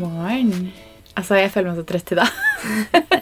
morgen. Altså, jeg føler meg så trøtt i dag.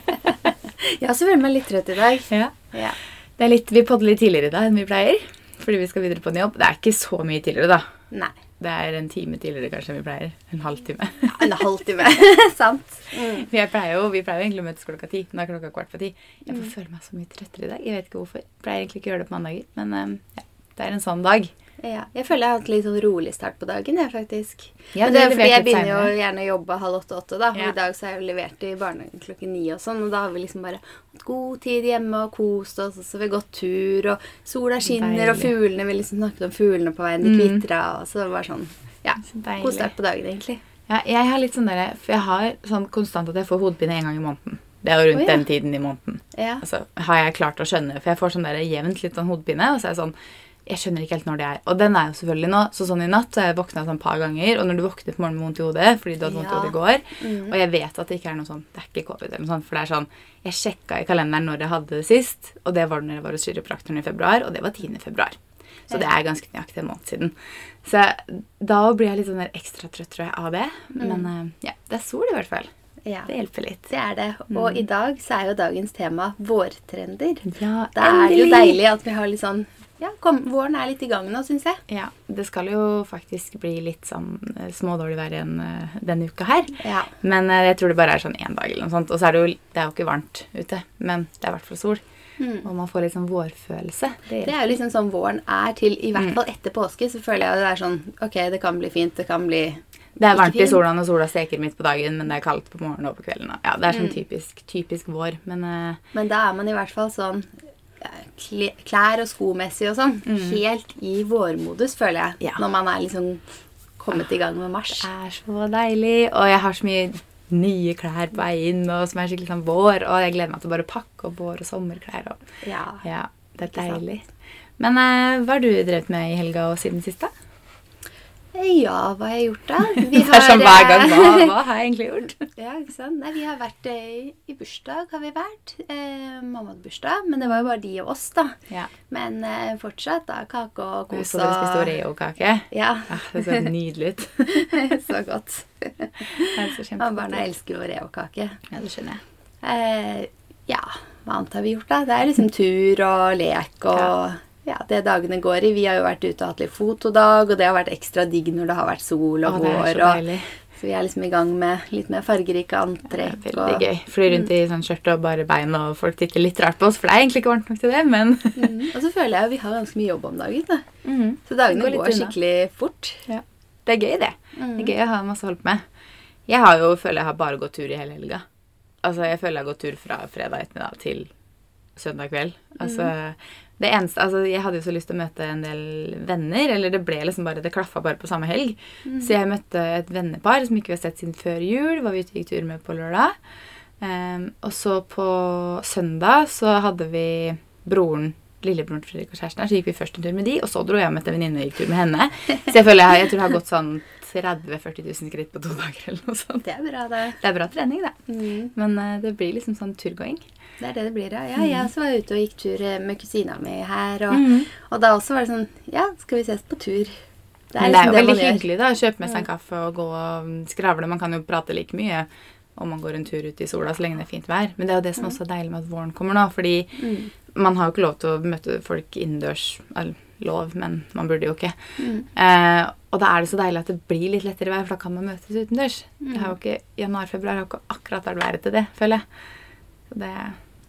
Jeg også føler meg litt trøtt i dag. Ja. Ja. Det er litt, vi podder litt tidligere i dag enn vi pleier. Fordi vi skal videre på en jobb. Det er ikke så mye tidligere, da. Nei. Det er en time tidligere kanskje enn vi pleier. En halvtime. Ja, en halvtime. Sant. Vi pleier jo vi pleier jo egentlig å møtes klokka ti. Nå er klokka kvart på ti. Jeg får føle meg så mye trøttere i dag. Jeg vet ikke hvorfor. Jeg pleier egentlig ikke å gjøre det på mandager. Men um, ja, det er en sånn dag. Ja, jeg føler jeg har hatt litt sånn rolig start på dagen, jeg, faktisk. Ja, Men det er fordi jeg begynner jo gjerne å jobbe halv åtte-åtte, da. Og Ja. i dag så har jeg jo levert i barnehagen klokken ni og sånn, og da har vi liksom bare hatt god tid hjemme og kost oss, og så har vi gått tur, og sola skinner, og fuglene Vi liksom snakket om fuglene på veien, de Mm. kvitra, og så var det sånn Ja. Så deilig. God start på dagen, egentlig. Ja, jeg har litt sånn der, for jeg har sånn konstant at jeg får hodepine en gang i måneden. Det er jo rundt oh, ja. den tiden i måneden. Ja. Altså, har jeg klart å skjønne, for jeg får sånn der jevnt litt sånn hodepine, og så er jeg sånn, jeg skjønner ikke helt når det er. Og den er jo selvfølgelig nå, så sånn i natt så har jeg våkna sånn et par ganger, og når du våkner på morgenen med vondt i hodet, fordi du hadde vondt i hodet i går, Mm. og jeg vet at det ikke er noe sånn, det er ikke covid eller noe sånt, for det er sånn, jeg sjekket i kalenderen når jeg hadde det sist, og det var når jeg var hos kiropraktoren i februar, og det var 10. februar. Så det er ganske nøyaktig en måned siden. Så da blir jeg litt sånn der ekstra trøtt, tror jeg, av det. Men mm. ja, det er sol i hvert fall. Ja. Det hjelper litt. Det er det. Og i dag så er jo dagens tema vårtrender. Ja, Det er jo deilig at vi har litt sånn Ja, kom, våren er litt i gang nå, syns jeg. Ja, det skal jo faktisk bli litt sånn eh, smådårlig vær igjen eh, denne uka her. Ja. Men eh, jeg tror det bare er sånn én dag eller noe sånt. Og så er det jo det er jo ikke varmt ute, men det er i hvert fall sol. Mm. Og man får litt sånn vårfølelse. Det Det er jo liksom sånn våren er til, i hvert fall etter påske, så føler jeg det er sånn Ok, det kan bli fint, det kan bli Det er varmt i sola når sola steker midt på dagen, men det er kaldt på morgenen og på kvelden. Ja, det er Mm. sånn typisk, typisk vår. Men uh, Men da er man i hvert fall sånn klær og skomessig og sånn helt i vårmodus, føler jeg. Mm. Ja. Når man er liksom kommet i gang med mars. det er så deilig. Og jeg har så mye nye klær på vei inn, og som er skikkelig sånn vår. Og jeg gleder meg til å bare pakke opp vår- og sommerklær. Og, Ja. ja, det er deilig. Men uh, hva har du drevet med i helga og siden sist, da? Ja, hva har jeg gjort da? Vi Det er sånn hver gang. eh, Hva, hva har jeg egentlig gjort? Ja, ikke sant? Nei, vi har vært i, i bursdag, har vi vært. Eh, mamma hadde bursdag, men det var jo bare de og oss, da. Ja. Men eh, fortsatt, da. Kake og kos så dere spiste Oreo-kake. Ja, Ja, det så nydelig ut. så godt. Så Og barna elsker Oreo-kake. Ja, det skjønner jeg. Eh, ja, hva annet har vi gjort, da? Det er liksom tur og lek og ja. Det dagene går i. Vi har jo vært ute og hatt litt fotodag, og det har vært ekstra digg når det har vært sol og vår. så så vi er liksom i gang med litt mer fargerike Det er veldig og, gøy. Fly rundt i sånn skjørt og bare bein, og folk titter litt rart på oss, for det er egentlig ikke varmt nok til det, men Mm, og så føler jeg jo vi har ganske mye jobb om dagen. Da. Mm. Så dagene Går går, skikkelig fort. ja. Det er gøy, det. Mm. Det er gøy å ha masse å holde på med. Jeg har jo, føler jeg har bare gått tur i hele helga. Altså, jeg føler jeg har gått tur fra fredag ettermiddag til søndag kveld. Altså, det eneste, altså, jeg hadde jo så lyst til å møte en del venner, eller det ble liksom bare, det klaffa bare på samme helg. Så jeg møtte et vennepar som ikke vi har sett siden før jul, var vi ute og gikk tur med på lørdag. Um, og så på søndag så hadde vi broren, lillebroren Fredrik og kjæresten her, så gikk vi først en tur med de, og så dro jeg og møtte en venninne og gikk tur med henne. Så jeg føler jeg, jeg tror jeg har gått sånn 30 000-40 000 skritt på to dager eller noe sånt. Det er bra, det. Det er bra trening, det. Mm. Men uh, det blir liksom sånn turgåing. Det er det det blir, ja. ja jeg også var ute og gikk tur eh, med kusina mi her. Og, mm. og da også var det sånn Ja, skal vi ses på tur? Det Men det er jo liksom veldig hyggelig da, å kjøpe med seg en kaffe og gå og skravle. Man kan jo prate like mye om man går en tur ut i sola så lenge det er fint vær. Men det er jo det som også er deilig med at våren kommer nå, fordi Mm. man har jo ikke lov til å møte folk innendørs. Lov, men man burde jo ikke. Mm. Eh, og da er det så deilig at det blir litt lettere vær, for da kan man møtes utendørs. Mm. Jo Januar-februar har jo ikke akkurat vært været til det, føler jeg. Så det,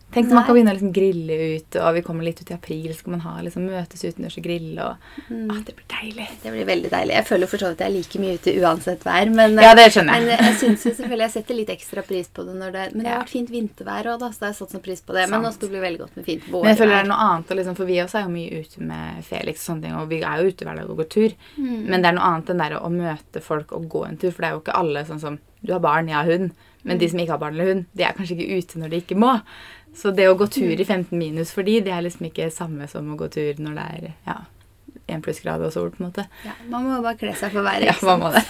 Tenk når man kan begynne å liksom grille ut, og vi kommer litt ut i april, skal man ha, liksom, møtes utendørs og grille. og Mm. ah, Det blir deilig. Det blir veldig deilig. Jeg føler for så vidt jeg er like mye ute uansett vær. Men, Ja, det skjønner men jeg. jeg syns jo selvfølgelig jeg setter litt ekstra pris på det når det Men det har vært fint vintervær òg, da, så har jeg satt sånn pris på det. Men nå skal det bli veldig godt med fint vårvær. Men jeg føler det er noe annet, liksom, for vi også er jo mye ute med Felix, og sånne ting, og vi er jo ute hver dag og går tur. Mm. Men det er noe annet enn det å møte folk og gå en tur, for det er jo ikke alle sånn som Du har barn, jeg har hund. Men de som ikke har barn eller hund, de er kanskje ikke ute når de ikke må. Så det å gå tur i 15 minus for de, det er liksom ikke samme som å gå tur når det er ja, 1 plussgrad og sol, på en måte. Ja, man må bare kle seg for været. Ja, man må det.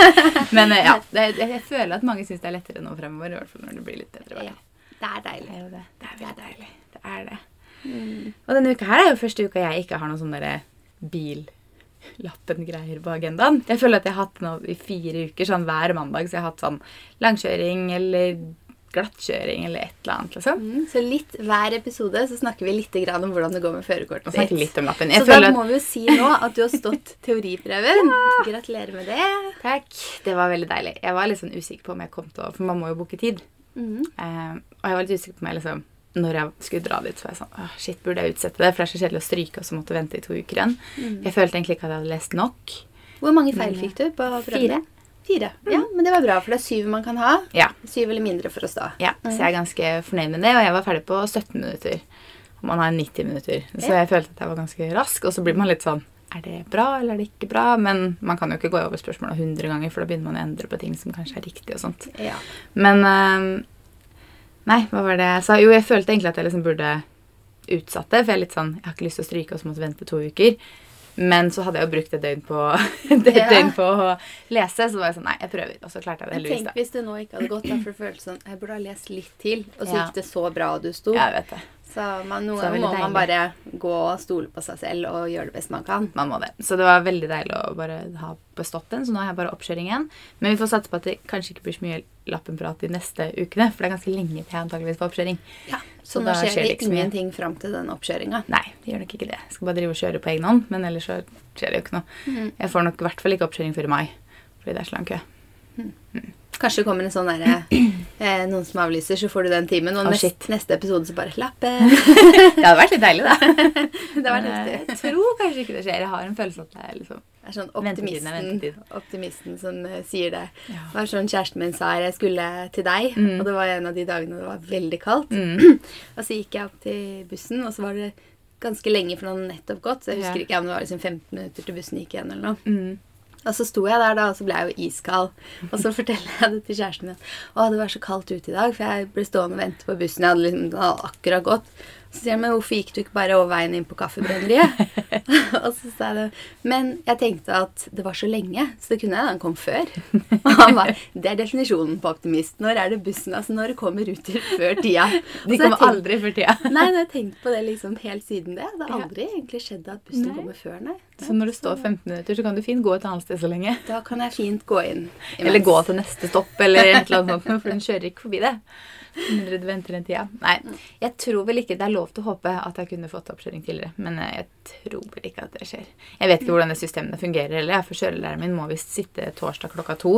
Men eh, ja, det, jeg, føler at mange syns det er lettere nå fremover, i hvert fall når det blir litt bedre vær. Ja, det er Det deilig. er det. Det er veldig deilig. Det er det. Mm. Og denne uka her er jo første uka jeg ikke har noen sånn derre bil lappen-greier på agendaen. Jeg føler at jeg har hatt nå i fire uker, sånn hver mandag, så jeg har hatt sånn langkjøring eller glattkjøring eller et eller annet, liksom. Mm, så litt hver episode så snakker vi litt grann om hvordan det går med førerkortet ditt. litt om lappen. Så da at må vi jo si nå at du har stått teoriprøven. Gratulerer med det. Takk. Det var veldig deilig. Jeg var litt sånn usikker på om jeg kom til å For man må jo booke tid. Mm. Uh, og jeg var litt usikker på om jeg liksom Når jeg skulle dra dit, så var jeg sånn Åh, shit, burde jeg utsette det? For det er så kjedelig å stryke og så måtte vente i to uker igjen. Mm. Jeg følte egentlig ikke at jeg hadde lest nok. Hvor mange feil fikk du på prøvene? Fire. Fire. Ja, men det var bra, for det er syv man kan ha. Ja. Syv eller mindre for oss da. ja. Så jeg er ganske fornøyd med det, og jeg var ferdig på 17 minutter. Og man har 90 minutter. Så jeg følte at jeg var ganske rask, og så blir man litt sånn er det bra, eller er det ikke bra? Men man kan jo ikke gå over spørsmålet 100 ganger, for da begynner man å endre på ting som kanskje er riktig og sånt. Ja. Men eh, Nei, hva var det jeg sa? Jo, jeg følte egentlig at jeg liksom burde utsatt det. For jeg er litt sånn Jeg har ikke lyst til å stryke og så måtte vente to uker. Men så hadde jeg jo brukt et døgn på, et Ja. døgn på å lese, så var jeg sånn Nei, jeg prøver. Og så klarte jeg det heldigvis. tenk hvis det nå ikke hadde gått, da, for det føltes sånn Jeg burde ha lest litt til, og så Ja. gikk det så bra du sto. Jeg vet det. Så man, noen er ganger må deilig. man bare gå og stole på seg selv og gjøre det beste man kan. Man må det. Så det var veldig deilig å bare ha bestått den. Så nå har jeg bare oppkjøring igjen. Men vi får satse på at det kanskje ikke blir så mye lappenprat de neste ukene. For det er ganske lenge til jeg antakeligvis får oppkjøring. Ja, Så Så nå skjer det liksom ingenting fram til den oppkjøringa. Nei, det gjør nok ikke det. Jeg skal bare drive og kjøre på egen hånd. Men ellers så skjer det jo ikke noe. Mm. Jeg får nok i hvert fall ikke oppkjøring før i mai. Fordi det er så lang kø. Kanskje det kommer en sånn derre eh, Noen som avlyser, så får du den timen. Og oh, nest, neste episode så bare Lappe! Det hadde vært litt deilig, da. det eh, heftig. Jeg tror kanskje ikke det skjer. Jeg har en følelse at det er liksom Det er sånn Ventetiden er optimisten, som uh, sier det. Ja. Det var sånn kjæresten min sa jeg skulle til deg, Mm. og det var en av de dagene det var veldig kaldt. mm. Og så gikk jeg opp til bussen, og så var det ganske lenge, for den hadde nettopp gått. Så jeg husker Ja. ikke om det var liksom 15 minutter til bussen gikk igjen eller noe. Mm. Og så sto jeg der da, og så ble jeg jo iskald. Og så forteller jeg det til kjæresten min. Å, det var så kaldt ute i dag, for jeg ble stående og vente på bussen. Jeg hadde liksom, hadde akkurat gått. Så sier han, men hvorfor gikk du ikke bare over veien inn på kaffebrenneriet? og så sa jeg det. Men jeg tenkte at det var så lenge, så det kunne hende han kom før. Og han bare det er definisjonen på optimist. Når er det bussen? Altså når kommer ruter før tida. De kommer tenkt- aldri før tida. Nei, jeg har tenkt på det liksom helt siden det. Det har aldri egentlig skjedd at bussen Nei. kommer før, nei. Så når du står 15 minutter, så kan du fint gå et annet sted så lenge. Da kan jeg fint gå inn. imens. Eller gå til neste stopp, eller et eller annet sånt, for den kjører ikke forbi det. Mindre du venter den tida. Nei, jeg tror vel ikke Det er lov til å håpe at jeg kunne fått oppkjøring tidligere, men eh, jeg tror vel ikke at det skjer. Jeg vet ikke hvordan det systemet fungerer heller, for kjørelæreren min må visst sitte torsdag klokka to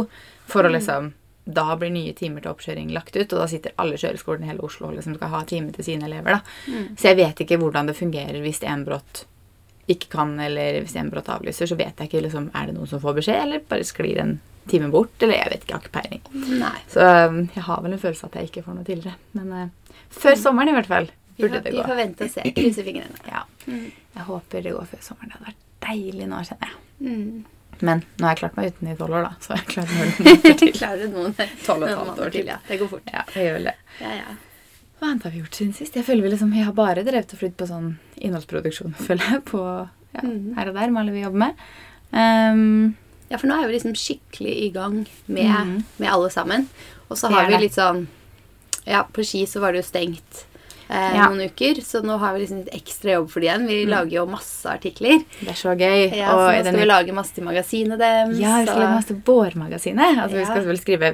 for å liksom da blir nye timer til oppkjøring lagt ut, og da sitter alle kjøreskolene i hele Oslo og liksom skal ha time til sine elever. da. Så jeg vet ikke hvordan det fungerer hvis en brått ikke kan, eller hvis en brått avlyser, så vet jeg ikke liksom, er det noen som får beskjed, eller bare sklir en time bort, eller jeg vet ikke, jeg har ikke peiling. Nei. Så um, jeg har vel en følelse at jeg ikke får noe tidligere. Men uh, før sommeren i hvert fall burde får, det vi får vente og se. Krysse fingrene. Ja. Jeg håper det går før sommeren. Det hadde vært deilig nå, kjenner jeg. Mm. Men nå har jeg klart meg uten i tolv år, da. Så jeg klarer noen år til. Klarer noen Tolv og et halvt år til. Ja, det går fort. Ja, jeg gjør det. Ja, ja. Hva annet har vi gjort siden sist? Jeg føler vi liksom, jeg har bare drevet og flydd på sånn innholdsproduksjon, føler jeg. På ja, Mhm. her og der med alle vi jobber med. Um, ja, for nå er vi liksom skikkelig i gang med, mm. med alle sammen. Og så har vi litt sånn Ja, på Ski så var det jo stengt eh, Ja. noen uker, så nå har vi liksom litt ekstra jobb for det igjen. Vi lager jo masse artikler. det er så gøy. Ja, og så nå skal denne- vi lage masse til magasinet deres. Ja, vi skal så... lage masse Vårmagasinet. Altså, Vi skal vel skrive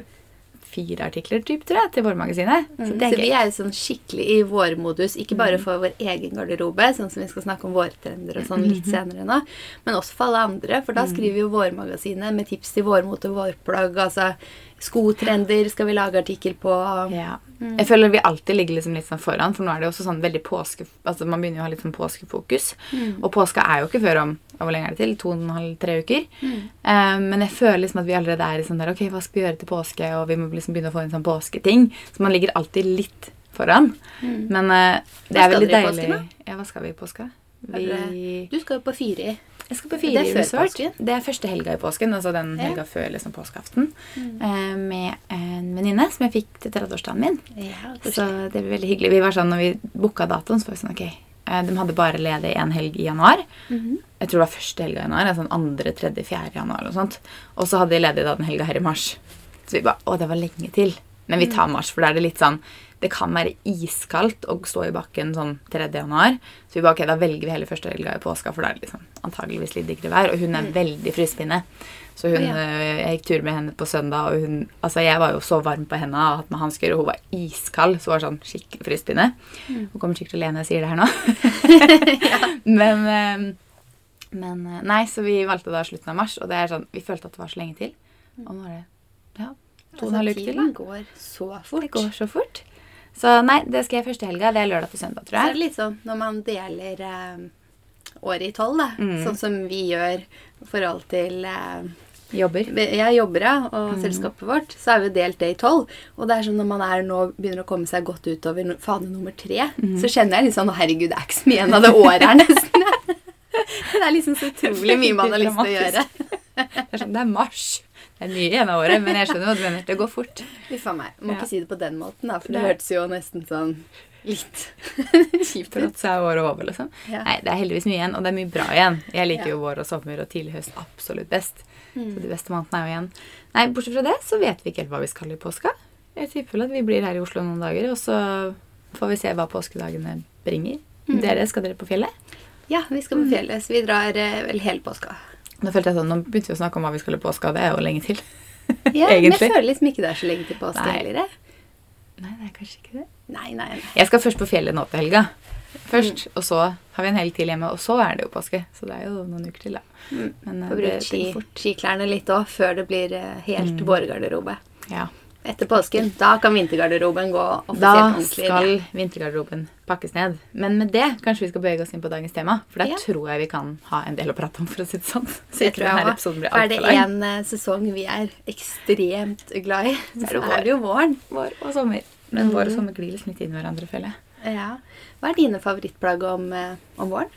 fire artikler typ, tror jeg, til Vårmagasinet. Så Mm, er så vi. Mm. er jo sånn skikkelig i vårmodus, ikke bare for vår egen garderobe, sånn som vi skal snakke om vårtrender og sånn litt senere nå, men også for alle andre, for da Mm. skriver jo Vårmagasinet med tips til vårmote og vårplagg, altså skotrender skal vi lage artikkel på. Ja. Mm. Jeg føler vi alltid ligger liksom litt sånn foran, for nå er det jo også sånn veldig påske... Altså Man begynner jo å ha litt sånn påskefokus. Mm. Og påska er jo ikke før om hvor lenge er det til? To og en halv, tre uker. Mm. Um, men jeg føler liksom at vi allerede er i sånn der Ok, hva skal vi gjøre til påske? Og vi må liksom begynne å få inn sånn påsketing. Så man ligger alltid litt foran. Mm. Men uh, det er veldig deilig påsken? Ja, hva skal vi i påska? Vi Du skal jo på Fyri. Jeg skal på Det Fire Resort. Det er første helga i påsken, altså den Ja. Mm. helga før liksom påskeaften. eh, med en venninne som jeg fikk til 30-årsdagen min. Ja, Så det blir veldig hyggelig. Vi var sånn, når vi booka datoen, så var vi sånn ok, eh, de hadde bare ledig en helg i januar. Mhm. Jeg tror det var første helga i januar. altså den andre, tredje, fjerde januar. Og sånt. Og så hadde de ledig da den helga her i mars. Så vi bare Å, det var lenge til. Men vi tar mars, for da er det litt sånn det kan være iskaldt å stå i bakken sånn 3. januar. Så vi bare, ok, da velger vi heller første helga i påska, for da er det liksom antageligvis litt diggere vær. Og hun er veldig frysepinne. Så hun, ja. øh, jeg gikk tur med henne på søndag, og hun, altså jeg var jo så varm på henne og at med hansker, og hun var iskald, så hun var sånn skikkelig frysepinne. Hun kommer sikkert til å le når jeg sier det her nå. Men, øh, men øh, nei, så vi valgte da slutten av mars, og det er sånn, vi følte at det var så lenge til. Og nå er det ja, to og en halv uke til. tiden går så fort. Det går så fort. Så nei, det skal jeg første helga. Det er lørdag til søndag, Så tror er jeg. det litt sånn når man deler eh, året i tolv, da. Mm. Sånn som vi gjør i forhold til eh, Jobber. jeg jobber ja, og Mm. selskapet vårt, så er vi delt det i tolv. Og det er sånn når man er nå begynner å komme seg godt utover fane nummer tre, Mm. så kjenner jeg litt sånn Herregud, det er ikke så mye igjen av det året her, nesten. det er liksom så utrolig mye man har lyst til å gjøre. Det er sånn, det er mars. Er mye igjen av året, men jeg skjønner hva du mener. Det går fort. Uff a meg. Må Ja. ikke si det på den måten, da, for det det hørtes jo nesten sånn litt kjipt ut. Så er året over, liksom. Ja. Nei, det er heldigvis mye igjen, og det er mye bra igjen. Jeg liker Ja. jo vår og sommer og tidlig høst absolutt best. Mm. Så de beste månedene er jo igjen. Nei, bortsett fra det så vet vi ikke helt hva vi skal i påska. Jeg tipper at vi blir her i Oslo noen dager, og så får vi se hva påskedagene bringer. Mm. Dere, skal dere på fjellet? Ja, vi skal på fjellet, så vi drar eh, vel hele påska. Nå følte jeg sånn, nå begynte vi å snakke om hva vi skulle i påska, det er jo lenge til. Ja, men jeg Egentlig. føler liksom ikke det er så lenge til påske heller. Nei, det er kanskje ikke det. Nei, nei, nei. Jeg skal først på fjellet nå til helga. Først, og så har vi en helg til hjemme, og så er det jo påske. Så det er jo noen uker til, da. Mm. Men eh, Får bruke ski, skiklærne litt òg, før det blir eh, helt Mm. vårgarderobe. Ja. Etter påsken, da kan vintergarderoben gå offisielt Da ordentlig. skal vintergarderoben pakkes ned. Men med det kanskje vi skal bevege oss inn på dagens tema. For der Ja. tror jeg vi kan ha en del å prate om, for å si det sånn. Så jeg, tror denne episoden blir For er det altfor lang. én eh, sesong vi er ekstremt glad i, så er det er det jo våren. Vår og sommer. Men vår og sommer glir liksom litt inn i hverandre, føler jeg. Ja. Hva er dine favorittplagg om, eh, om våren?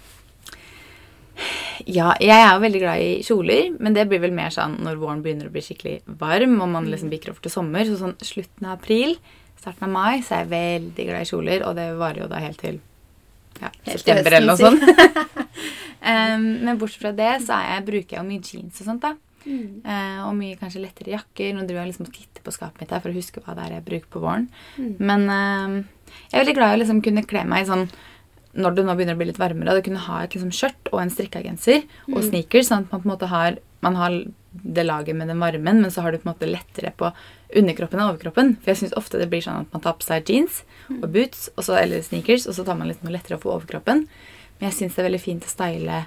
Ja, jeg er jo veldig glad i kjoler, men det blir vel mer sånn når våren begynner å bli skikkelig varm, og man liksom bikker over til sommer. Så sånn slutten av april, starten av mai, så er jeg veldig glad i kjoler, og det varer jo da helt til ja, september eller noe sånt. um, men bortsett fra det, så er jeg, bruker jeg jo mye jeans og sånt, da. Eh, og mye kanskje lettere jakker. Nå driver jeg liksom og titter på skapet mitt her for å huske hva det er jeg bruker på våren. Mm. Men uh, jeg er veldig glad i å liksom kunne kle meg i sånn når det nå begynner å bli litt varmere, å kunne ha et liksom skjørt og en strikka genser og Mm. sneakers, sånn at man på en måte har man har det laget med den varmen, men så har du på en måte lettere på underkroppen og overkroppen. For jeg syns ofte det blir sånn at man tar på seg jeans og boots og så, eller sneakers, og så tar man litt noe lettere på overkroppen. Men jeg syns det er veldig fint å style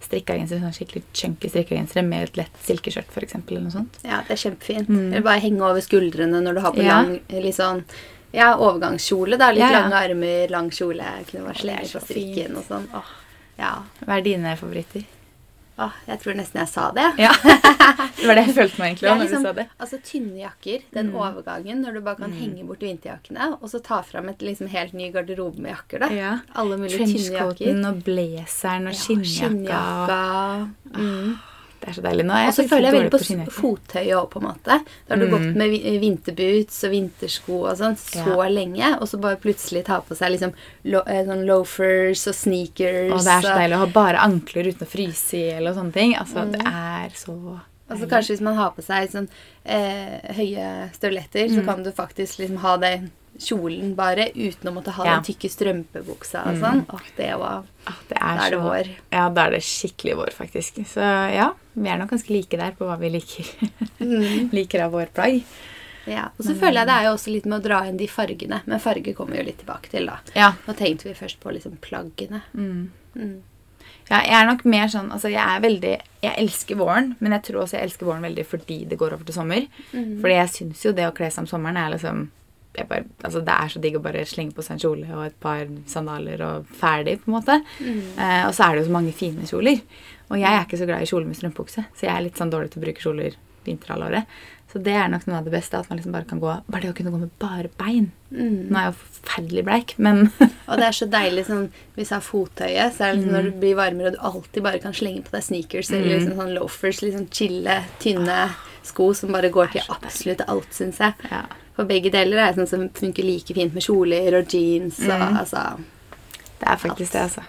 strikkegensere, sånn skikkelig chunky strikkegensere med et lett silkeskjørt f.eks. eller noe sånt. Ja, det er kjempefint. Mm. Eller bare henge over skuldrene når du har på Ja. lang litt sånn ja, overgangskjole. da, Litt Ja, ja. lange armer, lang kjole. Kunne vært er på strikken og sånn. Åh, ja. Hva er dine favoritter? Åh, jeg tror nesten jeg sa det. Ja, Det var det jeg følte meg egentlig òg når liksom, du sa det. altså Tynne jakker, den Mm. overgangen når du bare kan henge bort vinterjakkene, og så ta fram et liksom helt ny garderobe med jakker. da. Ja. Alle mulige tynne jakker. Trenchcoaten og blazeren og Ja, skinnjakka. skinnjakka. Mm. Det er så deilig. Nå er Og så føler jeg veldig på skinnjakke. fottøyet òg, på en måte. Da har du Mm. gått med vi- vinterboots og vintersko og sånn så Ja. lenge, og så bare plutselig ta på seg liksom lo eh, sånn loafers og sneakers. Og det er så deilig å ha bare ankler uten å fryse i eller sånne ting. Altså, Det Mm. er så Og så kanskje hvis man har på seg sånn eh, høye støvletter, så Mm. kan du faktisk liksom ha den kjolen bare uten å måtte ha Ja. den tykke strømpebuksa og Mm. sånn. Åh, det var Åh, det er, Da er det vår. Ja, da er det skikkelig vår, faktisk. Så ja, vi er nok ganske like der på hva vi liker, mm. liker av vår plagg. Ja. Og så føler jeg det er jo også litt med å dra inn de fargene. Men farger kommer vi jo litt tilbake til, da. Ja. Nå tenkte vi først på liksom plaggene. Mm. Mm. Ja, jeg er nok mer sånn Altså, jeg er veldig Jeg elsker våren, men jeg tror også jeg elsker våren veldig fordi det går over til sommer. Mm. Fordi jeg syns jo det å kle seg om sommeren er liksom bare, altså Det er så digg å bare slenge på seg en kjole og et par sandaler og ferdig, på en måte. Mm. Eh, og så er det jo så mange fine kjoler. Og jeg er ikke så glad i kjole med strømpebukse, så jeg er litt sånn dårlig til å bruke kjoler vinterhalvåret. Så det er nok noe av det beste, at man liksom bare kan gå Bare det å kunne gå med bare bein. Mm. Nå er jeg jo forferdelig bleik, men Og det er så deilig sånn Hvis jeg har fottøyet, så er det liksom når det blir varmere, og du alltid bare kan slenge på deg sneakers eller Mm. liksom sånn loafers, liksom chille, tynne sko som bare går til Det deilig. absolutt alt, syns jeg. ja. For begge deler er sånn som funker like fint med kjoler og jeans og Mm. altså Det er faktisk det, altså.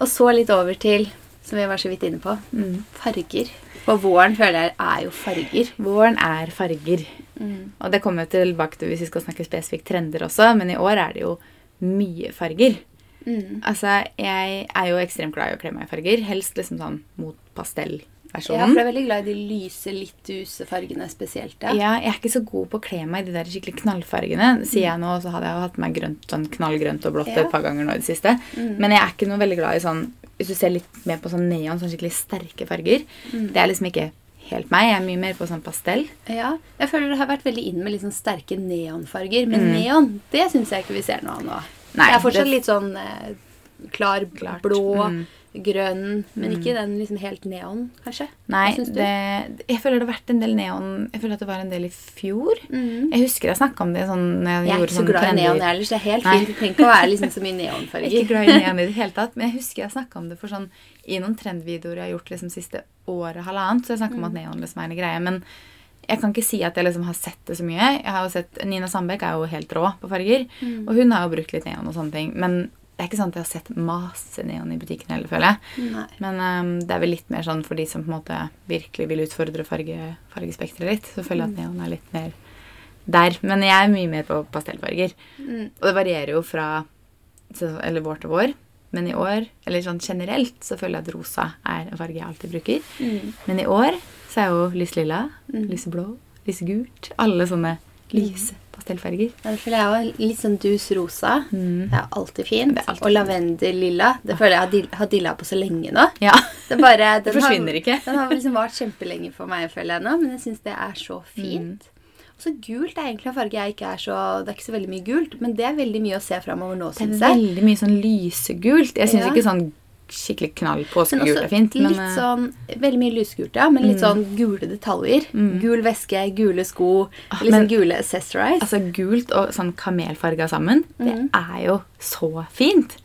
Og så litt over til, som vi var så vidt inne på, Mm. farger. På våren føler jeg er jo farger. Våren er farger. Mm. Og det kommer vi tilbake til hvis vi skal snakke spesifikt trender også, men i år er det jo mye farger. Mm. Altså, jeg er jo ekstremt glad i å kle meg i farger. Helst liksom sånn mot Ja, for jeg er veldig glad i de lyse, litt duse fargene spesielt. Ja. Ja. jeg er ikke så god på å kle meg i de der skikkelig knallfargene. Sier jeg nå, så hadde jeg jo hatt meg grønt, sånn knallgrønt og blått Ja. et par ganger nå i det siste. Mm. Men jeg er ikke noe veldig glad i sånn Hvis du ser litt mer på sånn neon, sånn skikkelig sterke farger, Mm. det er liksom ikke helt meg. Jeg er mye mer på sånn pastell. ja. Jeg føler det har vært veldig inn med litt sånn sterke neonfarger. Men Mm. neon, det syns jeg ikke vi ser noe av nå. Nei, det er fortsatt det- litt sånn eh, klar Klart. blå, Mm. Grønn, men ikke den liksom helt neon, kanskje. Nei, det, jeg føler det har vært en del neon Jeg føler at det var en del i fjor. Mm. Jeg husker jeg snakka om det sånn jeg, Jeg er ikke så sånn glad i neon ellers. Det er helt Nei. fint. tenk trenger ikke å være liksom så mye er neonfarger. ikke glad i neon i det hele tatt, men jeg husker jeg snakka om det for sånn i noen trendvideoer jeg har gjort liksom siste året, halvannet. Så jeg snakka om Mm. at neon liksom er en greie. Men jeg kan ikke si at jeg liksom har sett det så mye. Jeg har jo sett, Nina Sandbeck er jo helt rå på farger, Mm. og hun har jo brukt litt neon og sånne ting. Men det er ikke sånn at jeg har sett masse neon i butikken heller, føler jeg. Nei. Men um, det er vel litt mer sånn for de som på en måte virkelig vil utfordre farge, fargespekteret litt. Så føler jeg at neon er litt mer der. Men jeg er mye mer på pastellfarger. Mm. Og det varierer jo fra så- eller vår til vår. Men i år, eller sånn generelt, så føler jeg at rosa er en farge jeg alltid bruker. Mm. Men i år så er jo lyslilla, Mm. lyseblå, lysegult Alle sånne lyse pastellfarger. Det føler jeg òg. Litt sånn dus rosa. Mm. Det er alltid fint. Er alltid og lavendel-lilla. Det føler jeg har dill- dilla på så lenge nå. Ja. Det, bare, den forsvinner har, ikke. Den har liksom vart kjempelenge for meg, føler jeg nå, men jeg syns det er så Mm. fint. Og så gult er egentlig en farge jeg ikke er så Det er ikke så veldig mye gult, men det er veldig mye å se framover nå, Det er veldig mye sånn lysegult. Jeg syns Ja. ikke sånn skikkelig knall påskegult er fint. Men litt eh, sånn, Veldig mye lysgult, ja, men litt Mm. sånn gule detaljer. Mm. Gul veske, gule sko, Ah, litt men- gule accessorize. altså gult og sånn kamelfarga sammen, mm. det er jo så fint.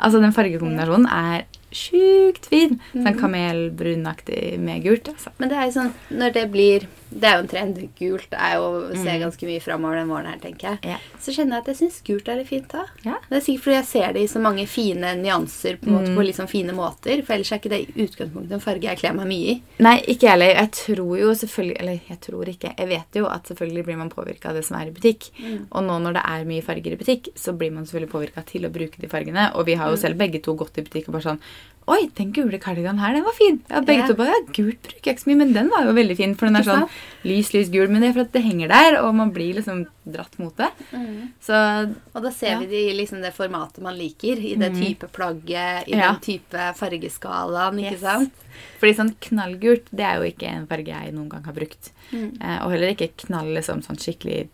Altså den fargekombinasjonen er sjukt fin. Sånn Mhm. kamelbrunaktig med gult. Altså. Men det er jo sånn, når det blir Det er jo en trend. Gult er jo ser Mm. ganske mye framover den våren her, tenker jeg. Ja. Så kjenner jeg at jeg syns gult er litt fint da. Ja. Det er sikkert fordi jeg ser det i så mange fine nyanser på, måte, Mm. på litt sånn fine måter. For ellers er ikke det i utgangspunktet en farge jeg kler meg mye i. Nei, ikke jeg heller. Jeg tror jo selvfølgelig Eller jeg tror ikke. Jeg vet jo at selvfølgelig blir man påvirka av det som er i butikk. Mm. Og nå når det er mye farger i butikk, så blir man selvfølgelig påvirka til å bruke de fargene. Og vi har jo Mm. selv begge to gått i butikk og bare sånn Oi, den gule kardiganen her, den var fin. Ja, begge to bare, ja, Gult bruker jeg ikke så mye, men den var jo veldig fin. For den er sånn lys, lys, gul. Men det er for at det henger der, og man blir liksom dratt mot det. Så Og da ser Ja. vi det i liksom det formatet man liker. I det Mhm. type plagget, i Ja. den type fargeskalaen, ikke Yes. sant? Fordi sånn knallgult, det er jo ikke en farge jeg noen gang har brukt. Mm. Eh, og heller ikke knall liksom sånn skikkelig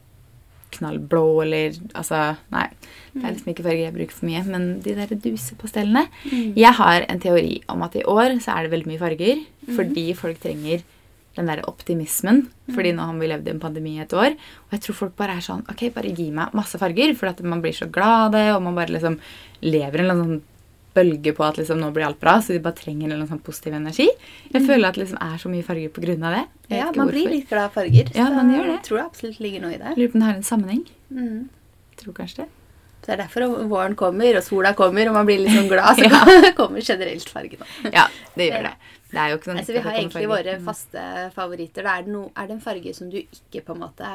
knallblå eller Altså, nei. Det er liksom ikke farger jeg bruker for mye. Men de der dusepastellene Mm. Jeg har en teori om at i år så er det veldig mye farger fordi folk trenger den der optimismen. Fordi nå har vi levd i en pandemi i et år. Og jeg tror folk bare er sånn Ok, bare gi meg masse farger. For at man blir så glad av det, og man bare liksom lever en sånn bølge på at liksom nå blir alt bra. Så de bare trenger en sånn positiv energi. Jeg føler at det liksom er så mye farger av det. Ja, man man blir litt glad av farger. Ja, så man gjør det. Jeg tror det absolutt ligger noe i det. Lurer på om det har en sammenheng. Mm. Tror kanskje det. Så det er derfor våren kommer, og sola kommer, og man blir litt sånn glad. Så Ja. kommer generelt fargene. Ja, det gjør det. Det er jo ikke sånn Altså, vi har egentlig farger. våre faste favoritter. Er, det no, er det en farge som du ikke på en måte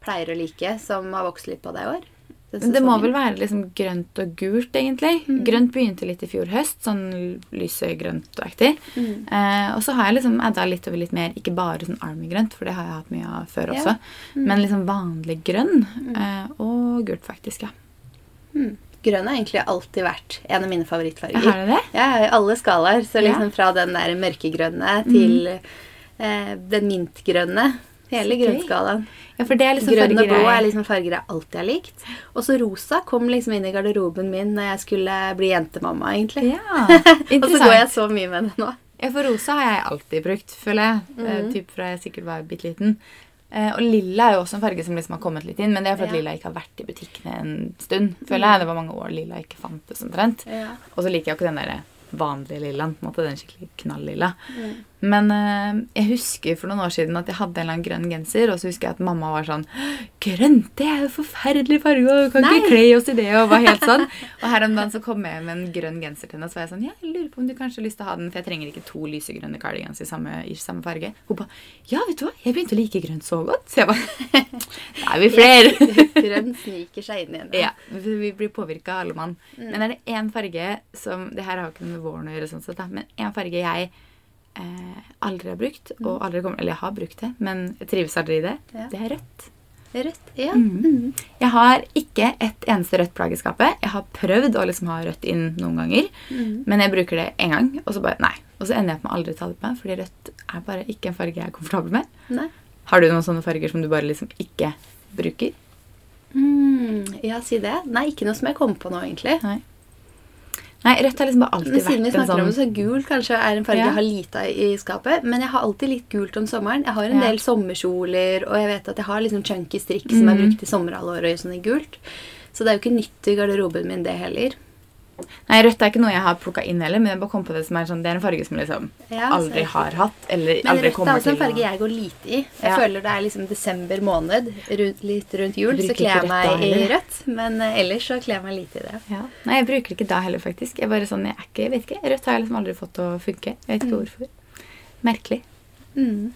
pleier å like, som har vokst litt på deg i år? Men Det må vel være liksom grønt og gult, egentlig. Mm. Grønt begynte litt i fjor høst, sånn lysegrøntaktig. Mm. Eh, og så har jeg liksom adda litt over litt mer, ikke bare sånn army-grønt, for det har jeg hatt mye av før Ja. også, Mm. men liksom vanlig grønn. Eh, og gult, faktisk, ja. Mm. Grønn har egentlig alltid vært en av mine favorittfarger. Har det det? Ja, i alle skalaer. Så Ja. liksom fra den der mørkegrønne til eh, den mintgrønne. Hele grønnskalaen. Ja, for det er liksom Grønn og blå er liksom farger jeg alltid har likt. Og så rosa kom liksom inn i garderoben min når jeg skulle bli jentemamma, egentlig. Ja, og så går jeg så mye med det nå. Ja, for rosa har jeg alltid brukt, føler jeg. Mm Mhm. typ fra jeg sikkert var bitte liten. Eh, og lilla er jo også en farge som liksom har kommet litt inn, men det er fordi Ja. lilla ikke har vært i butikkene en stund. føler jeg. Det var mange år lilla ikke fantes omtrent. Ja. Og så liker jeg ikke den der vanlige lillaen, på en måte, den skikkelig knall-lilla. Mm. Men øh, jeg husker for noen år siden at jeg hadde en eller annen grønn genser, og så husker jeg at mamma var sånn Grønt, det er jo forferdelig farge, og vi kan Nei. ikke kle oss i det, og var helt sånn. Og her om dagen så kom jeg med en grønn genser til henne, og så var jeg sånn Ja, jeg lurer på om du kanskje har lyst til å ha den, for jeg trenger ikke to lysegrønne cardigans i samme, i samme farge. Hun ba Ja, vet du hva, jeg begynte å like grønt så godt. Så jeg bare Da er vi flere. Grønn sniker seg inn igjen. Ja, vi blir påvirka alle mann. Men er det én farge som Det her har jo ikke noe med våren å gjøre, sånn sett, da, men én farge jeg eh, aldri har brukt, og aldri kommer Eller jeg har brukt det, men jeg trives aldri i det. Ja. Det er rødt. Rødt. Ja. Mm. Jeg har ikke et eneste rødt plagg i skapet. Jeg har prøvd å liksom ha rødt inn noen ganger, Mm. men jeg bruker det én gang, og så bare nei. Og så ender jeg opp med å aldri ta det på meg, fordi rødt er bare ikke en farge jeg er komfortabel med. Nei. Har du noen sånne farger som du bare liksom ikke bruker? Mm. Ja, si det. Nei, ikke noe som jeg kommer på nå, egentlig. Nei. Nei, rødt har liksom bare alltid Men siden vi vært en snakker om sånn det, så gul kanskje er en farge Ja. jeg har lite i skapet. Men jeg har alltid litt gult om sommeren. Jeg har en Ja. del sommerkjoler, og jeg vet at jeg har liksom chunky strikk som er Mhm. brukt i sommerhalvåret sånn i gult. Så det er jo ikke nytt i garderoben min, det heller. Nei, rødt er ikke noe jeg har plukka inn heller, men jeg bare kom på det som er sånn, det er en farge som liksom Ja, aldri har hatt, eller Men aldri rødt er også en farge jeg går lite i. Jeg Ja. føler det er liksom desember måned, rundt, litt rundt jul, så kler jeg meg i rødt. Men eh, ellers så kler jeg meg lite i det. ja. Nei, jeg bruker det ikke da heller, faktisk. Jeg bare sånn, jeg er ikke, jeg vet ikke. Rødt har jeg liksom aldri fått til å funke. Jeg vet ikke Mm. hvorfor. Merkelig. Mm.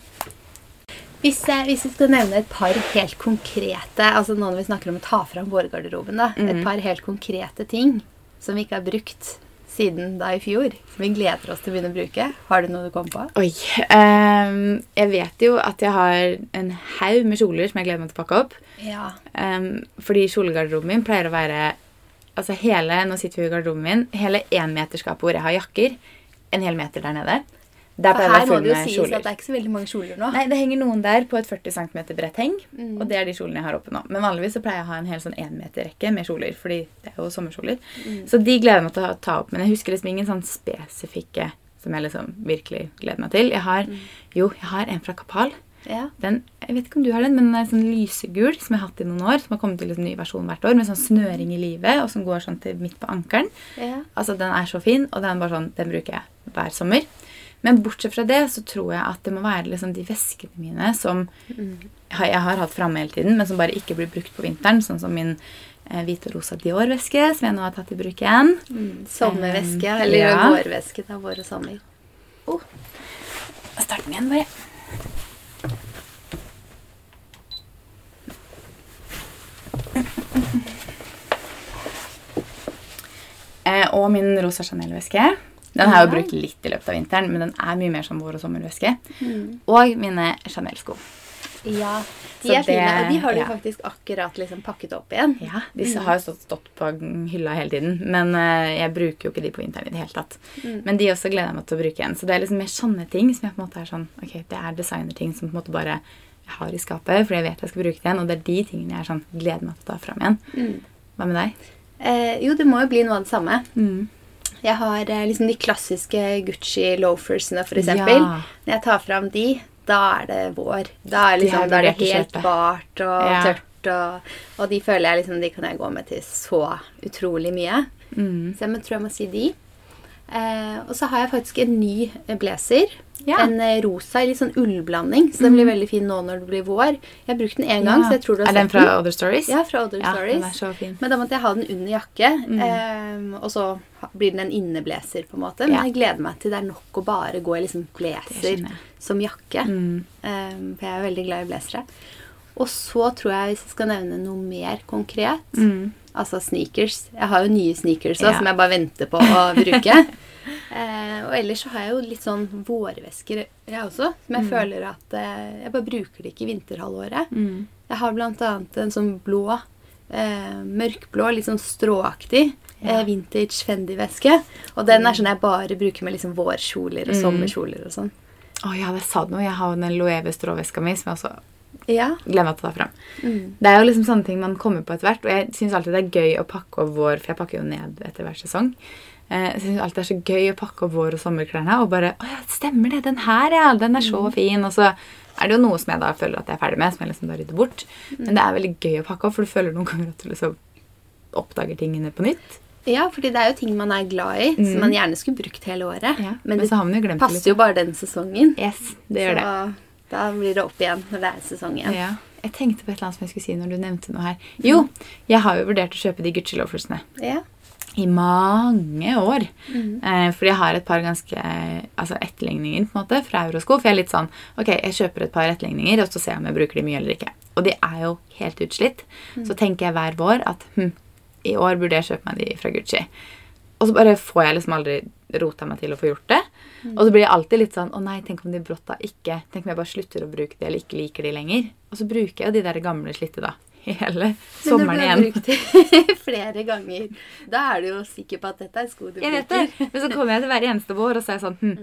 Hvis, jeg, hvis jeg skal nevne et par helt konkrete Altså nå når vi snakker om å ta fram vårgarderoben, da. Et Mhm. par helt konkrete ting som vi ikke har brukt siden da i fjor. Som vi gleder oss til å begynne å bruke. Har du noe du kom på? Oi. Um, jeg vet jo at jeg har en haug med kjoler som jeg gleder meg til å pakke opp. Ja. Um, fordi kjolegarderoben min pleier å være Altså hele, nå sitter vi i garderoben min, hele énmeterskapet hvor jeg har jakker. En hel meter der nede. Der For her må det jo sies kjoler. at det er ikke så veldig mange kjoler nå. Nei, det henger noen der på et 40 cm bredt heng. Mm. Og det er de kjolene jeg har oppe nå. Men vanligvis så pleier jeg å ha en hel sånn énmeterrekke med kjoler. Fordi det er jo sommerkjoler. Mm. Så de gleder jeg meg til å ta opp. Men jeg husker liksom ingen sånn spesifikke som jeg liksom virkelig gleder meg til. Jeg har, Mm. jo, jeg har en fra Kapal. Ja. Den, jeg vet ikke om du har den, men den er sånn lysegul som jeg har hatt i noen år. Som har kommet til en ny versjon hvert år, med sånn snøring i livet, og som går sånn til midt på ankelen. Ja. Altså, Den er så fin, og den, bare sånn, den bruker jeg hver sommer. Men bortsett fra det så tror jeg at det må være liksom de veskene mine som Mm. jeg har hatt framme hele tiden, men som bare ikke blir brukt på vinteren. Sånn som min eh, hvite og rosa Dior-veske, som jeg nå har tatt i bruk igjen. Mm. Sommerveske, Um, eller ja. vårveske. Det er vår og sommer. Oh. Start den igjen, bare. Eh, og min rosa Chanel-veske. Den har jeg jo brukt litt i løpet av vinteren, men den er mye mer som vår- og sommerveske. Mm. Og mine Chanel-sko. Ja, de Så er fine. Og de har du ja. faktisk akkurat liksom pakket opp igjen. Ja, Disse Mm. har jo stått, stått på hylla hele tiden, men uh, jeg bruker jo ikke de på vinteren i det hele tatt. Mm. Men de også gleder jeg meg til å bruke igjen. Så det er liksom mer sånne ting som jeg på en måte er sånn Ok, det er designerting som på en måte bare jeg har i skapet, fordi jeg vet jeg skal bruke det igjen. Og det er de tingene jeg er sånn gleder meg til å ta fram igjen. Mm. Hva med deg? Eh, jo, det må jo bli noe av det samme. Mm. Jeg har eh, liksom de klassiske Gucci loafersene, for eksempel. Ja. Når jeg tar fram de, da er det vår. Da er, liksom, de da er det helt bart og Ja. tørt. Og, og de føler jeg liksom, de kan jeg gå med til så utrolig mye. Mm. Så jeg tror jeg må si de. Eh, og så har jeg faktisk en ny eh, blazer. Ja. En eh, rosa i litt sånn ullblanding. Så den blir veldig fin nå når det blir vår. Jeg har brukt den én gang, Ja. så jeg tror du har er den sett fra Other Stories? Ja, fra Other Ja, Stories. den er så fin. Men da måtte jeg ha den under jakke, Mm. eh, og så blir den en inneblazer, på en måte. Men jeg gleder meg til det er nok å bare gå i liksom blazer som jakke. Mm. Eh, for jeg er veldig glad i blazere. Og så tror jeg, hvis jeg skal nevne noe mer konkret Mm. Altså sneakers. Jeg har jo nye sneakers også, som jeg bare venter på å bruke. eh, og ellers så har jeg jo litt sånn vårvesker, jeg også. Som jeg Mm. føler at eh, Jeg bare bruker det ikke i vinterhalvåret. Mm. Jeg har blant annet en sånn blå, eh, mørkblå, litt sånn stråaktig Ja. eh, vintage Fendi-veske. Og den er sånn jeg bare bruker med liksom vårkjoler og Mm. sommerkjoler og sånn. Å ja, det sa du noe. Jeg har jo den Loewe stråveska mi som jeg også Ja. til å ta fram. Mm. Det er jo liksom sånne ting man kommer på etter hvert. Og jeg syns alltid det er gøy å pakke over vår For jeg pakker jo ned etter hver sesong. Eh, jeg synes alltid det er så gøy å pakke opp vår- og sommerklærne og bare Å ja, stemmer det! Den her, ja! Den er så fin! Og så er det jo noe som jeg da føler at jeg er ferdig med, som jeg liksom da rydder bort. Men det er veldig gøy å pakke opp, for du føler noen ganger at du liksom oppdager tingene på nytt. Ja, fordi det er jo ting man er glad i, som man gjerne skulle brukt hele året. Ja, men men det så har man jo glemt passer litt. jo bare den sesongen. Yes, det gjør det. Så da blir det opp igjen når det er sesong igjen. Ja. Jeg tenkte på et eller annet som jeg skulle si når du nevnte noe her. Jo, jeg har jo vurdert å kjøpe de Gucci loafersene Ja. I mange år. Eh, fordi jeg har et par ganske altså etterligninger på en måte, fra Eurosko. For jeg er litt sånn Ok, jeg kjøper et par etterligninger, og så ser jeg om jeg bruker de mye eller ikke. Og de er jo helt utslitt. Så tenker jeg hver vår at hm, i år burde jeg kjøpe meg de fra Gucci. Og så bare får jeg liksom aldri rota meg til å få gjort det. Og så blir jeg alltid litt sånn Å nei, tenk om de brått da ikke Tenk om jeg bare slutter å bruke de eller ikke liker de lenger. Og så bruker jeg jo de der gamle slitte da hele sommeren igjen. Men når du har brukt det flere ganger, da er du jo sikker på at dette er sko du bruker. Jeg vet det. Men så kommer jeg til hver eneste vår, og så er jeg sånn hm,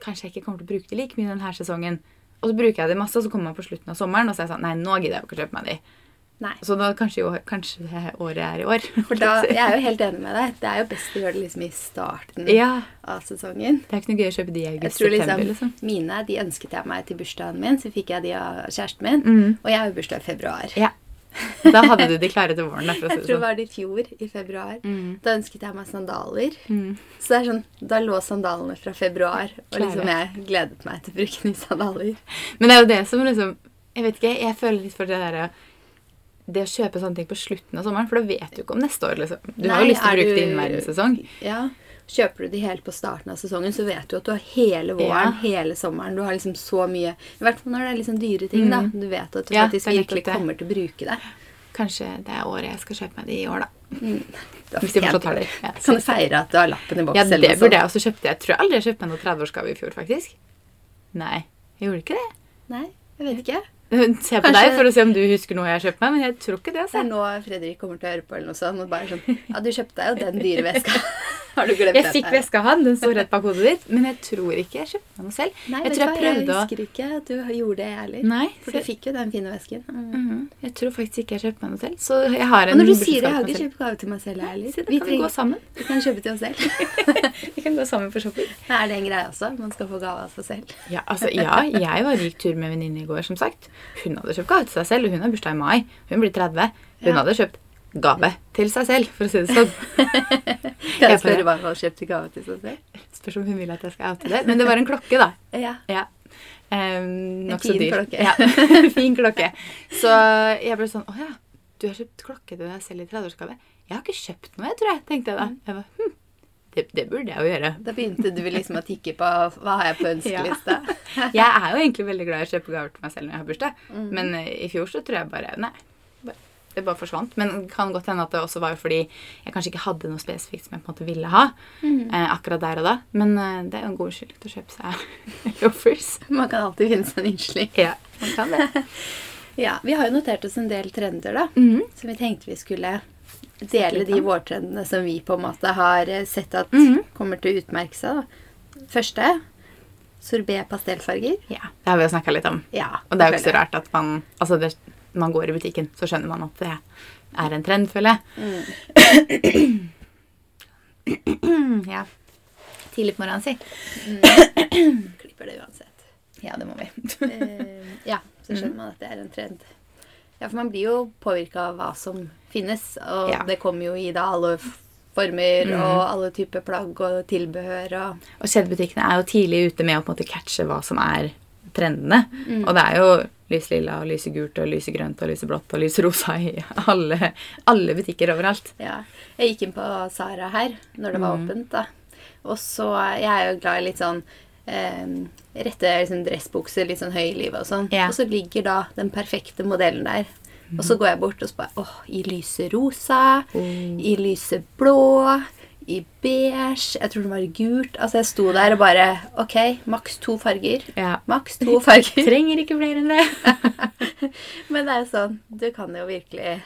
Kanskje jeg ikke kommer til å bruke det like mye denne sesongen. Og så bruker jeg det masse, og så kommer man på slutten av sommeren, og så er jeg sånn Nei, nå gidder jeg ikke å kjøpe meg de. Nei. Så da kanskje, jo, kanskje det året er i år. Da, jeg er jo helt enig med deg. Det er jo best å gjøre det liksom i starten ja. av sesongen. Det er ikke noe gøy å kjøpe de i august-september, liksom, liksom. Mine de ønsket jeg meg til bursdagen min, så fikk jeg de av kjæresten min. Mm. Og jeg har jo bursdag i februar. Ja. Da hadde du de klare til våren. Jeg tror det sånn. var det i fjor, i februar. Mm. Da ønsket jeg meg sandaler. Mm. Så det er sånn, da lå sandalene fra februar, og liksom jeg gledet meg til å bruke nye sandaler. Men det er jo det som liksom Jeg vet ikke, jeg føler litt for det derre Det å kjøpe sånne ting på slutten av sommeren, for da vet du ikke om neste år, liksom. Du har jo lyst til å bruke bruke det innen verdenssesong. sesong. Ja, Kjøper du de helt på starten av sesongen, så vet du at du har hele våren, hele sommeren. Du har liksom så mye I hvert fall når det er liksom dyre ting, da. Du vet at du Mm. Ja, faktisk virkelig kommer til å bruke det. Kanskje det er året jeg skal kjøpe meg de i år, da. Da Hvis de fortsatt har de. det. Ja, Kan du feire at du har lappen i boks? Ja, det burde jeg også kjøpt. Jeg tror aldri jeg kjøpte meg noe 30-årsgave i fjor, faktisk. Nei, jeg gjorde ikke det. Nei, jeg vet ikke. Se på Kanskje- deg for å se om du husker noe jeg har kjøpt meg, men jeg tror ikke det. Det er Altså. nå Fredrik kommer til å høre på, eller noe sånt, og bare sånn Ja, du kjøpte deg jo den dyre veska. har du glemt Jeg dette? fikk veska han, den står rett bak hodet ditt, men jeg tror ikke jeg kjøpte meg noe selv. Nei, jeg tror jeg jeg prøvde å husker ikke at du gjorde det, jeg heller. For så- du fikk jo den fine vesken. Mm. Mhm. Jeg tror faktisk ikke jeg kjøpte meg noe selv. Så jeg har en Og når du sier det, jeg har ikke kjøpt gave til meg selv, jeg heller. Vi kan vi gå sammen. Vi kan kjøpe til oss selv. Vi kan gå sammen på shopping. Er det en greie også? Man skal få gave av seg selv. Ja, altså, ja, jeg var rik tur med venninne i går, som sagt. Hun hadde kjøpt gave til seg selv, og hun har bursdag i mai. Hun blir 30. Hun Ja. hadde kjøpt gave til seg selv, for å si det sånn. Kan Jeg spørre hva hun har kjøpt i gave til seg selv? Spørs om hun vil at jeg skal oute det. Men det var en klokke, da. Ja. Ja. Um, Nokså dyr. klokke. Ja, fin klokke. Så jeg ble sånn Å ja, du har kjøpt klokke til deg selv i 30-årsgave? Jeg har ikke kjøpt noe, jeg tror jeg, tenkte jeg da. Jeg var, hm, det, det burde jeg jo gjøre. Da begynte du liksom å tikke på hva har jeg på ønskelista. Jeg er jo egentlig veldig glad i å kjøpe gaver til meg selv når jeg har bursdag. Mm. Men eh, i fjor så tror jeg bare Nei. Det bare forsvant. Men det kan godt hende at det også var fordi jeg kanskje ikke hadde noe spesifikt som jeg på en måte ville ha. Mm. Eh, akkurat der og da. Men eh, det er jo en god unnskyldning til å kjøpe seg loafers. Man kan alltid finne seg en unnskyldning. Ja, man kan det. Ja, vi har jo notert oss en del trender, da. mm. som vi tenkte vi skulle dele de vårtrendene som vi på en måte har eh, sett at Mhm. kommer til å utmerke seg. da. Første sorbet pastellfarger. Ja, det har vi jo snakka litt om. Ja, Og det er jo ikke så rart at man Altså, det, man går i butikken, så skjønner man at det er en trend, føler jeg. Mm. ja. Tidlig på morgenen, si. Klipper det uansett. Ja, det må vi. Eh, ja, så skjønner man at det er en trend. Ja, for man blir jo påvirka av hva som finnes, og Ja. det kommer jo i da alle former former og alle typer plagg og tilbehør og Og kjedebutikkene er jo tidlig ute med å på en måte catche hva som er trendene. Mm. Og det er jo lyslilla og lysegult og lysegrønt og lyseblått og lyserosa i alle, alle butikker overalt. Ja. Jeg gikk inn på Sara her når det var Mm. åpent, da. Og så Jeg er jo glad i litt sånn rette liksom, dressbukser, litt sånn høy i livet og sånn. Ja. Og så ligger da den perfekte modellen der. Og så går jeg bort og så bare åh, i lyse rosa, Mm. i lyse blå, i beige Jeg tror den var gult. Altså, jeg sto der og bare Ok, maks to farger. Ja. Maks to farger. Trenger ikke flere enn det. Men det er jo sånn Du kan jo virkelig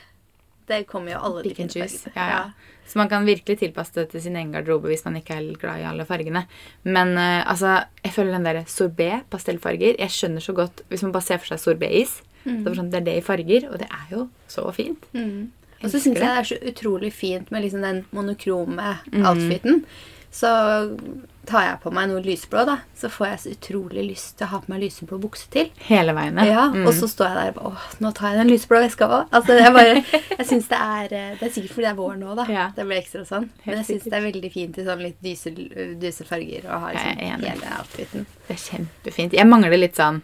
Det kommer jo alle de fine fargene. Ja, ja. Så man kan virkelig tilpasse det til sin egen garderobe hvis man ikke er glad i alle fargene. Men uh, altså, jeg føler den der sorbet, pastellfarger Jeg skjønner så godt Hvis man bare ser for seg sorbetis, så er det, sånn, det er det i farger, og det er jo så fint. Mm. Og så syns jeg det. det er så utrolig fint med liksom den monokrome Mm. outfiten. så tar jeg på meg noe lyseblå, da, så får jeg så utrolig lyst til å ha på meg lyseblå bukse til. Hele veien, Ja, Mm. Og så står jeg der og bare Åh, nå tar jeg den lyseblå veska òg. Altså, jeg bare, jeg synes det er eh, Det er sikkert fordi det er vår nå, da. Ja. Det blir ekstra sånn. Men jeg syns det er veldig fint i sånn litt dyse, dyse farger å ha liksom, hele outfiten. Det er kjempefint. Jeg mangler litt sånn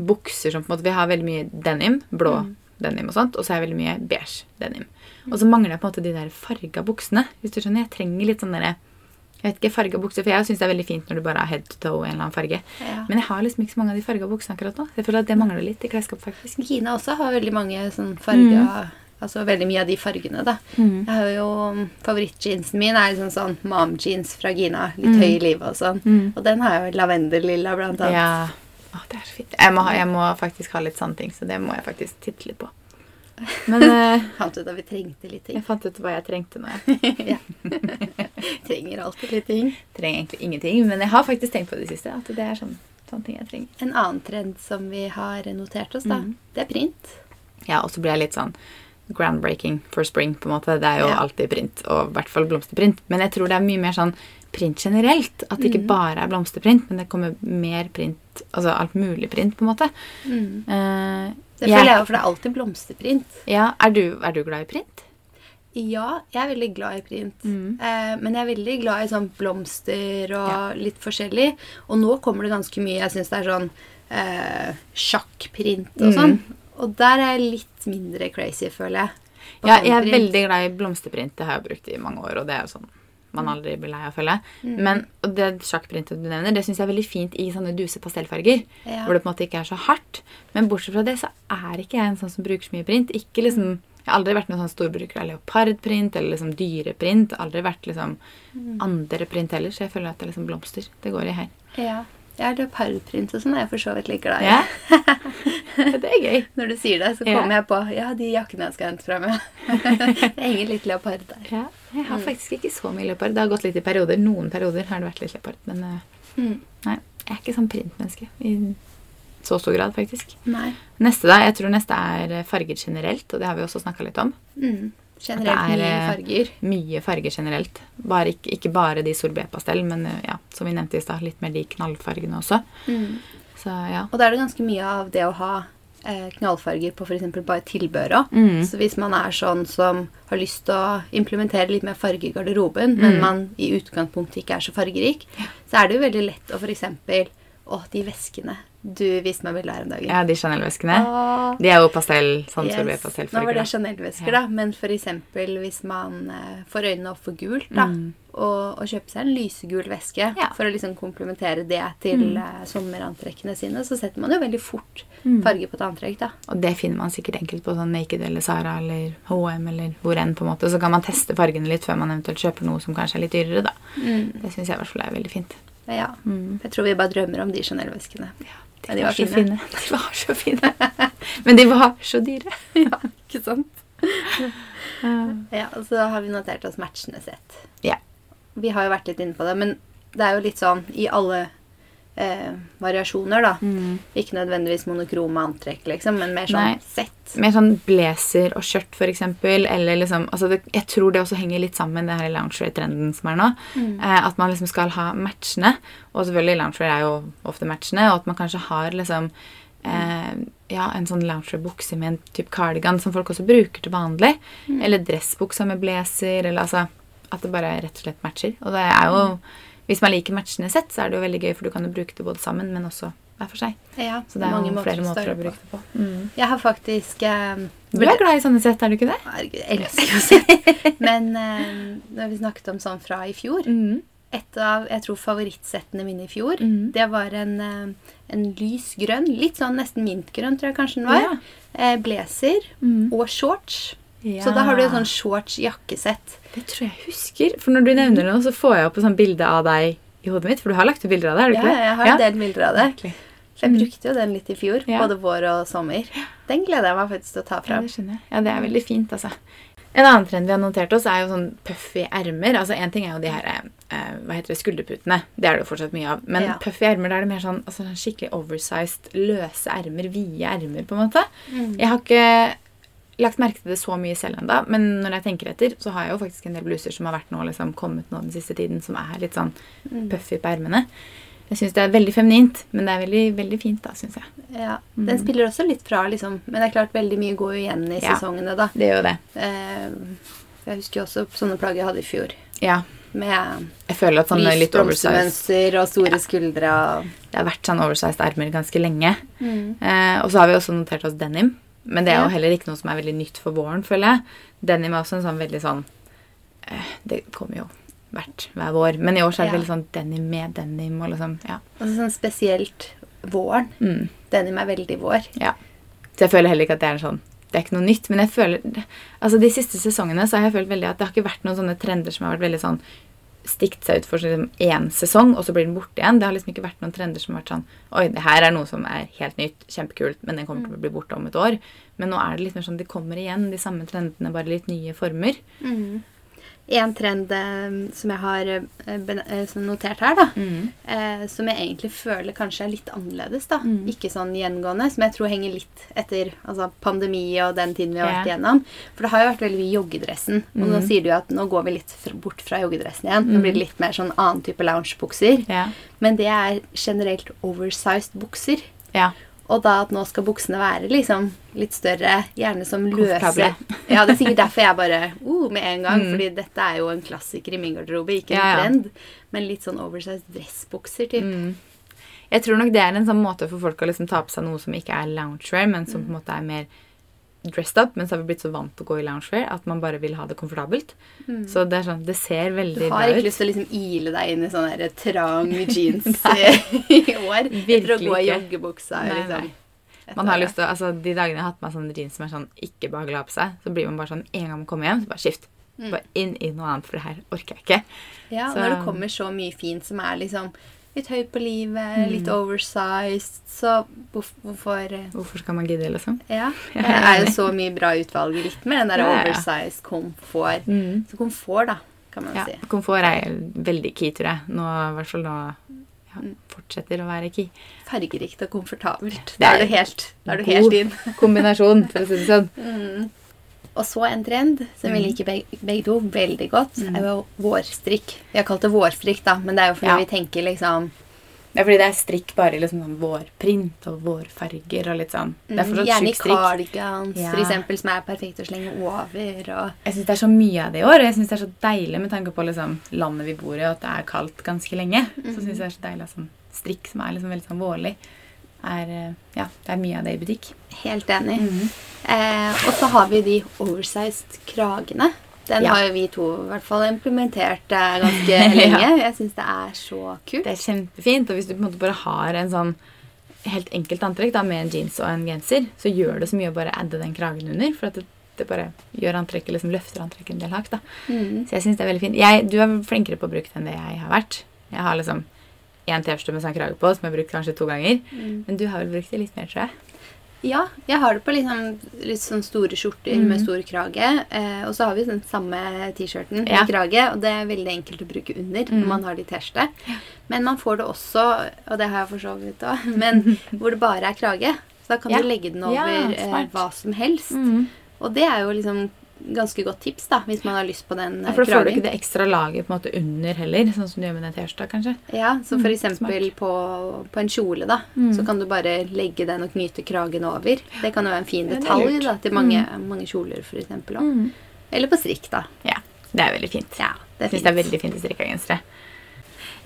bukser som på en måte Vi har veldig mye denim, blå Mm. denim og sånt, og så er jeg veldig mye beige denim. Og så mangler jeg på en måte de der farga buksene. Hvis du skjønner. Jeg trenger litt sånn derre jeg vet ikke, farga bukser, for jeg syns det er veldig fint når du bare har head to toe en eller annen farge. Ja. Men jeg har liksom ikke så mange av de farga buksene akkurat nå. Jeg føler at det mangler litt i klesskapet, faktisk. Kina også har veldig mange sånn farga Altså veldig mye av de fargene, da. Mm. Jeg har jo Favorittjeansen min er liksom sånn mom-jeans fra Gina. Litt høy i livet og sånn. Mm. Og den har jeg jo lavendellilla, blant annet. Ja. Å, det er så fint. Jeg må, ha, jeg må faktisk ha litt sånne ting, så det må jeg faktisk titte litt på. Men uh, Fant ut at vi trengte litt ting. jeg fant ut hva jeg trengte nå. Ja. Trenger alltid litt ting. trenger egentlig ingenting, men jeg har faktisk tenkt på det siste. At det er sånn, sånne ting jeg trenger. En annen trend som vi har notert oss, da, Mhm. det er print. Ja, og så blir jeg litt sånn groundbreaking for spring, på en måte. Det er jo Ja. alltid print, og i hvert fall blomsterprint. Men jeg tror det er mye mer sånn print generelt. At det ikke Mhm. bare er blomsterprint, men det kommer mer print, altså alt mulig print, på en måte. Mm. Uh, Det føler jeg jo, for det er alltid blomsterprint. Ja, er du, er du glad i print? Ja, jeg er veldig glad i print. Mm. Eh, men jeg er veldig glad i sånn blomster og litt forskjellig. Og nå kommer det ganske mye Jeg syns det er sånn eh, sjakkprint og Mhm. sånn. Og der er jeg litt mindre crazy, føler jeg. Ja, jeg er veldig glad i blomsterprint. Det har jeg brukt i mange år, og det er jo sånn man aldri blir lei av, å følge. Mm. Men og det sjakkprintet du nevner, det syns jeg er veldig fint i sånne duse pastellfarger. Ja. Hvor det på en måte ikke er så hardt. Men bortsett fra det, så er ikke jeg en sånn som bruker så mye print. Ikke liksom Jeg har aldri vært noen sånn storbruker av leopardprint eller liksom dyreprint. Aldri vært liksom andre print heller, så jeg føler at det er liksom blomster. Det går i her. Ja. Ja, sånn er jeg for så vidt litt glad i. Ja. det er gøy. Når du sier det, så Ja. kommer jeg på Ja, de jakkene jeg skal hente fra meg. det henger litt leopard der. Ja, jeg har faktisk ikke så mye leopard. Det har gått litt i perioder. Noen perioder har det vært litt leopard. Men eh, Mm. nei, jeg er ikke sånn printmenneske i så stor grad, faktisk. Nei. Neste da, jeg tror neste er farger generelt, og det har vi også snakka litt om. Mm. Generelt mye eh, farger. Mye farger generelt. Bare, ikke, ikke bare de sorbet-pastell, men eh, ja, som vi nevnte i stad, litt mer de knallfargene også. Mm. Så ja. Og da er det ganske mye av det å ha eh, knallfarger på f.eks. bare tilbør. Mm. Så hvis man er sånn som har lyst til å implementere litt mer farge i garderoben, men Mm. man i utgangspunktet ikke er så fargerik, så er det jo veldig lett å f.eks. Å, de veskene du viste meg bilde her om dagen. ja, de Chanel-veskene. De er jo pastell, sånn Yes. sorbet-pastellfarger. Nå var det. Chanel-vesker, Ja. da. Men f.eks. hvis man eh, får øynene opp for gult, da, Mm. og, og kjøper seg en lysegul veske Ja. for å liksom komplementere det til Mm. uh, sommerantrekkene sine, så setter man jo veldig fort Mm. farge på et antrekk, da. Og det finner man sikkert enkelt på sånn Naked eller Sara eller H&M eller hvor enn. på en måte. Så kan man teste fargene litt før man eventuelt kjøper noe som kanskje er litt dyrere. da. Det syns jeg i hvert fall er veldig fint. Ja. Mm. Jeg tror vi bare drømmer om de Chanel-veskene. Ja, de var så fine. De var så fine. Men de var så dyre. ja, ikke sant? Ja, og så har vi notert oss matchende sett. Ja. Vi har jo vært litt inne på det, men det er jo litt sånn i alle eh, variasjoner, da. Mm. Ikke nødvendigvis monokrome antrekk, liksom, men mer sånn Nei. sett. Mer sånn blazer og skjørt, eksempel. Eller liksom altså det, Jeg tror det også henger litt sammen med det her loungewear-trenden som er nå. Eh, at man liksom skal ha matchende. Og selvfølgelig loungewear er jo ofte matchende. Og at man kanskje har liksom eh, ja, en sånn loungewear-bukse med en type cardigan som folk også bruker til vanlig. Eller dressbuksa med blazer. Eller altså At det bare rett og slett matcher. Og det er jo Hvis man liker matchende sett, så er det jo veldig gøy, for du kan jo bruke det både sammen, men også hver for seg. Ja, Så det er mange flere måter å bruke det på. Mm. Jeg har faktisk um, Du er glad i sånne sett, er du ikke det? Jeg elsker jo sett. Men um, når vi snakket om sånn fra i fjor Mm. Et av jeg tror favorittsettene mine i fjor, mm. det var en, eh, en lys grønn, litt sånn nesten mintgrønn, tror jeg kanskje den var. Ja. Eh, blazer Mm. og shorts. Ja. Så da har du et sånn shorts-jakkesett. Det tror jeg husker. For når du nevner det nå, så får jeg opp et sånt bilde av deg i hodet mitt. For du har lagt ut bilder av det, har du Ja, ikke det? jeg har en del bilder av det. Virkelig. Så jeg brukte jo den litt i fjor, Ja. både vår og sommer. Den gleder jeg meg faktisk til å ta Ja, det skjønner jeg. Ja, det er veldig fint, altså. En annen trend vi har notert oss, er jo sånn puffy ermer. Altså, En ting er jo de her eh, hva heter det, skulderputene. Det er det jo fortsatt mye av. Men Ja. puffy ermer, da er det mer sånn altså, skikkelig oversized, løse ermer, vide ermer, på en måte. Mm. Jeg har ikke lagt merke til det så mye selv ennå, men når jeg tenker etter, så har jeg jo faktisk en del bluser som har vært nå, liksom, kommet nå den siste tiden, som er litt sånn puffy på ermene. Jeg syns det er veldig feminint, men det er veldig, veldig fint, da, syns jeg. Ja, Den spiller også litt fra, liksom. Men det er klart, veldig mye går jo igjen i Ja. sesongene, da. Det gjør det. Eh, jeg husker jo også sånne plagg jeg hadde i fjor. Ja. Med Jeg føler at sånn lyst litt oversized og store skuldre og Det har vært sånn oversized ermer ganske lenge. Eh, og så har vi også notert oss denim. Men det er jo heller ikke noe som er veldig nytt for våren, føler jeg. Denim er også en sånn veldig sånn eh, Det kommer jo hvert hver vår. Men i år så er det veldig sånn denim med denim og liksom Ja. altså sånn spesielt våren. Mm, Denim er veldig vår. ja. Så jeg føler heller ikke at det er sånn det er ikke noe nytt, men jeg føler Altså De siste sesongene så har jeg følt veldig at det har ikke vært noen sånne trender som har vært veldig sånn stikt seg ut for liksom én sesong, og så blir den borte igjen. Det har liksom ikke vært noen trender som har vært sånn Oi, det her er noe som er helt nytt, kjempekult, men den kommer til å bli borte om et år. Men nå er det litt mer sånn de kommer igjen, de samme trendene, bare litt nye former. En trend eh, som jeg har eh, eh, som notert her, da, Mm. eh, som jeg egentlig føler kanskje er litt annerledes, da. Mm. Ikke sånn gjengående, som jeg tror henger litt etter altså, pandemi og den tiden vi har vært igjennom. For det har jo vært veldig mye joggedressen. Og nå Mm. sier du jo at nå går vi litt fra, bort fra joggedressen igjen. Nå blir det litt mer sånn annen type loungebukser. Ja. Men det er generelt oversized bukser. ja. Og da at nå skal buksene være liksom litt større, gjerne som løse Ja, det er sikkert derfor jeg bare uh, med en gang. Mm. Fordi dette er jo en klassiker i min garderobe, ikke en Ja, ja. trend. Men litt sånn oversized dressbukser, typ. Mm. Jeg tror nok det er en sånn måte for folk å liksom ta på seg noe som ikke er loungewear, men som på en måte er mer dressed up. Men så har vi blitt så vant til å gå i loungewear at man bare vil ha det komfortabelt. Så det er sånn, det ser Du har ikke ut. lyst til å liksom ile deg inn i sånn trang jeans i år. Etter å gå i joggebuksa. Nei, liksom. nei. Man har lyst til, altså De dagene jeg har hatt meg sånne jeans som er sånn ikke behagelig å ha på seg, så blir man bare sånn en gang man kommer hjem, så bare skift. Bare inn i noe annet, for det her orker jeg ikke. Ja, Så- når det kommer så mye fint som er liksom litt høy på livet, Mm. litt oversized, så hvorfor eh, Hvorfor skal man gidde, liksom? Ja. Det er jo så mye bra utvalg litt med den der Ja, ja, ja. oversized komfort. Mm. Så komfort, da, kan man Ja, si. komfort er veldig key, tror jeg. Nå, i hvert fall nå ja, Mm. fortsetter å være key. Fargerikt og komfortabelt. Da er du helt, er du helt inn. Kombinasjon, for å si det sånn. Og så en trend som Mm. vi liker begge, begge to veldig godt, er jo vårstrikk. Vi har kalt det vårfrikk, da, men det er jo fordi Ja. vi tenker liksom Det er fordi det er strikk bare i liksom sånn vårprint og vårfarger og litt sånn. Det er fortsatt Gjerne i strikk. cardigans, Ja. for eksempel, som er perfekt å slenge over. Og Jeg syns det er så mye av det i år, og jeg synes det er så deilig med tanke på liksom landet vi bor i, og at det er kaldt ganske lenge. Så syns jeg det er så deilig at sånn strikk som er liksom veldig sånn vårlig, er eh, Ja, det er mye av det i butikk. helt enig. Mhm. Eh, og så har vi de oversized kragene. Den Ja. har jo vi to i hvert fall implementert eh, ganske lenge. Jeg syns det er så kult. Det er kjempefint, og hvis du på en måte bare har en sånn helt enkelt antrekk da, med en jeans og en genser, så gjør det så mye å bare adde den kragen under, for at det, det bare gjør antrekket, liksom løfter antrekket en del hakk, da. Mm. Så jeg synes det er veldig fint. Jeg, du er flinkere på å bruke det enn det jeg har vært. Jeg har liksom en T-skjorte med sånn krage på, som jeg har brukt kanskje to ganger. Mm. Men du har vel brukt det litt mer, tror jeg. Ja, jeg har det på liksom, litt sånn store skjorter mm. med stor krage. Eh, og så har vi den samme T-skjorten Ja. med krage, og det er veldig enkelt å bruke under mm. når man har de T-skjorte. Men man får det også, og det har jeg for så vidt òg, men hvor det bare er krage. Så da kan Ja. du legge den over eh, hva som helst. Og det er jo liksom ganske godt tips da, hvis man har lyst på den Ja, eh, for da får du ikke det ekstra laget på en måte under heller, sånn som du gjør med den T-skjorta, kanskje. Ja, så for Mm, eksempel på, på en kjole, da, Mm. så kan du bare legge den og knyte kragen over. Det kan jo være en fin Ja, det detalj da, til mange, mange kjoler, for eksempel. Mm. Eller på strikk, da. Ja, det er veldig fint. Ja, det er Jeg syns fint. det er veldig fint i strikka gensere.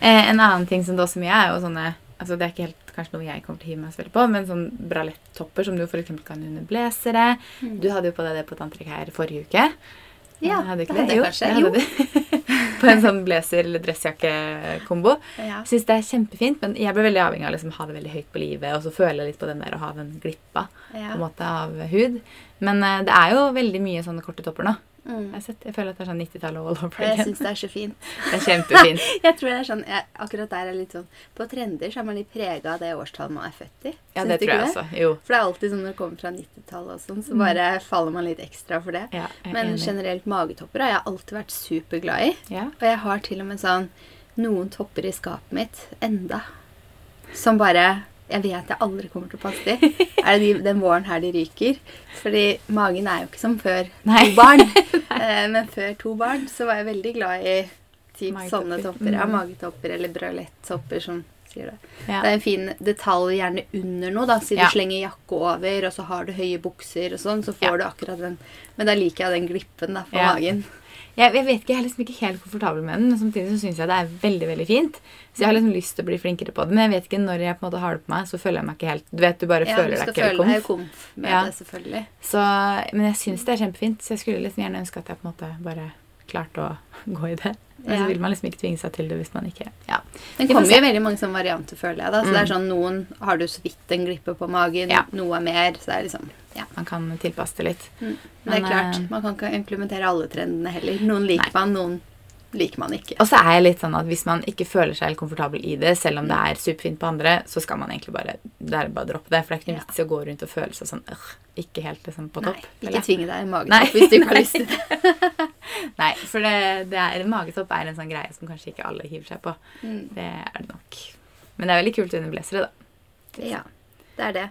Eh, en annen ting som det også mye er, er jo sånne altså Det er ikke helt kanskje noe jeg kommer til å hive meg veldig på, men sånn bralettopper som du f.eks. kan under blazere. Du hadde jo på deg det på et antrekk her forrige uke. Ja, hadde ikke det hadde jeg kanskje. Jo. hadde på en sånn blazer- eller dressjakke-kombo. Ja. Syns det er kjempefint, men jeg ble veldig avhengig av å liksom, ha det veldig høyt på livet, og så føler jeg litt på den der å ha den glippa Ja. på en måte av hud. Men uh, det er jo veldig mye sånne korte topper nå. Mm. Jeg, sett, jeg føler at det er sånn 90-tallet all over Jeg again. syns det er så fint. Det er kjempefint. Jeg tror det er sånn, jeg, Akkurat der er litt sånn På trender så er man litt prega av det årstallet man er født i. Ja, det tror jeg jeg også. Jo. For det er alltid sånn når det kommer fra 90-tallet og sånn, så bare faller man litt ekstra for det. Ja, Men enig. generelt magetopper har jeg alltid vært superglad i. Ja. Og jeg har til og med sånn noen topper i skapet mitt enda. Som bare jeg vet jeg aldri kommer til å passe til. Er det de, den våren her de ryker? Fordi magen er jo ikke som før Nei. to barn. Eh, Men før to barn så var jeg veldig glad i typ sånne topper. Ja, Mm. magetopper eller bralettopper, som sier det. Ja. Det er en fin detalj gjerne under noe, da. Siden Ja. du slenger jakke over, og så har du høye bukser og sånn, så får Ja. du akkurat den. Men da liker jeg den glippen da, for magen. Jeg, jeg vet ikke, jeg er liksom ikke helt komfortabel med den, men samtidig så syns jeg det er veldig veldig fint. Så jeg har liksom lyst til å bli flinkere på det. Men jeg vet ikke når jeg på en måte har det på meg, så føler jeg meg ikke helt Du vet, du bare Ja, føler du deg ikke helt komf. komf med Ja. det, selvfølgelig. Så, men jeg syns det er kjempefint, så jeg skulle liksom gjerne ønske at jeg på en måte bare klarte å gå i det. Men Ja. så vil man liksom ikke tvinge seg til det hvis man ikke Ja. Det kommer jo veldig mange sånne varianter, føler jeg. da. Så det er Mm. sånn, Noen har du så vidt en glippe på magen, noe er mer. Så det er liksom Ja. Man kan tilpasse det litt. Mm. Men det er klart, eh, man kan ikke implementere alle trendene heller. Noen liker Nei. man, noen liker man ikke. Og så er jeg litt sånn at hvis man ikke føler seg helt komfortabel i det, selv om det er superfint på andre, så skal man egentlig bare, det bare droppe det. For det er ikke noe vits i å gå rundt og føle seg sånn øh, ikke helt liksom på Nei, topp. ikke tvinge deg i magen Nei. hvis du ikke har lyst til det. Nei, for det, det er, magetopp er en sånn greie som kanskje ikke alle hiver seg på. Mm. Det er det nok. Men det er veldig kult under blazere, da. Ja, det er det.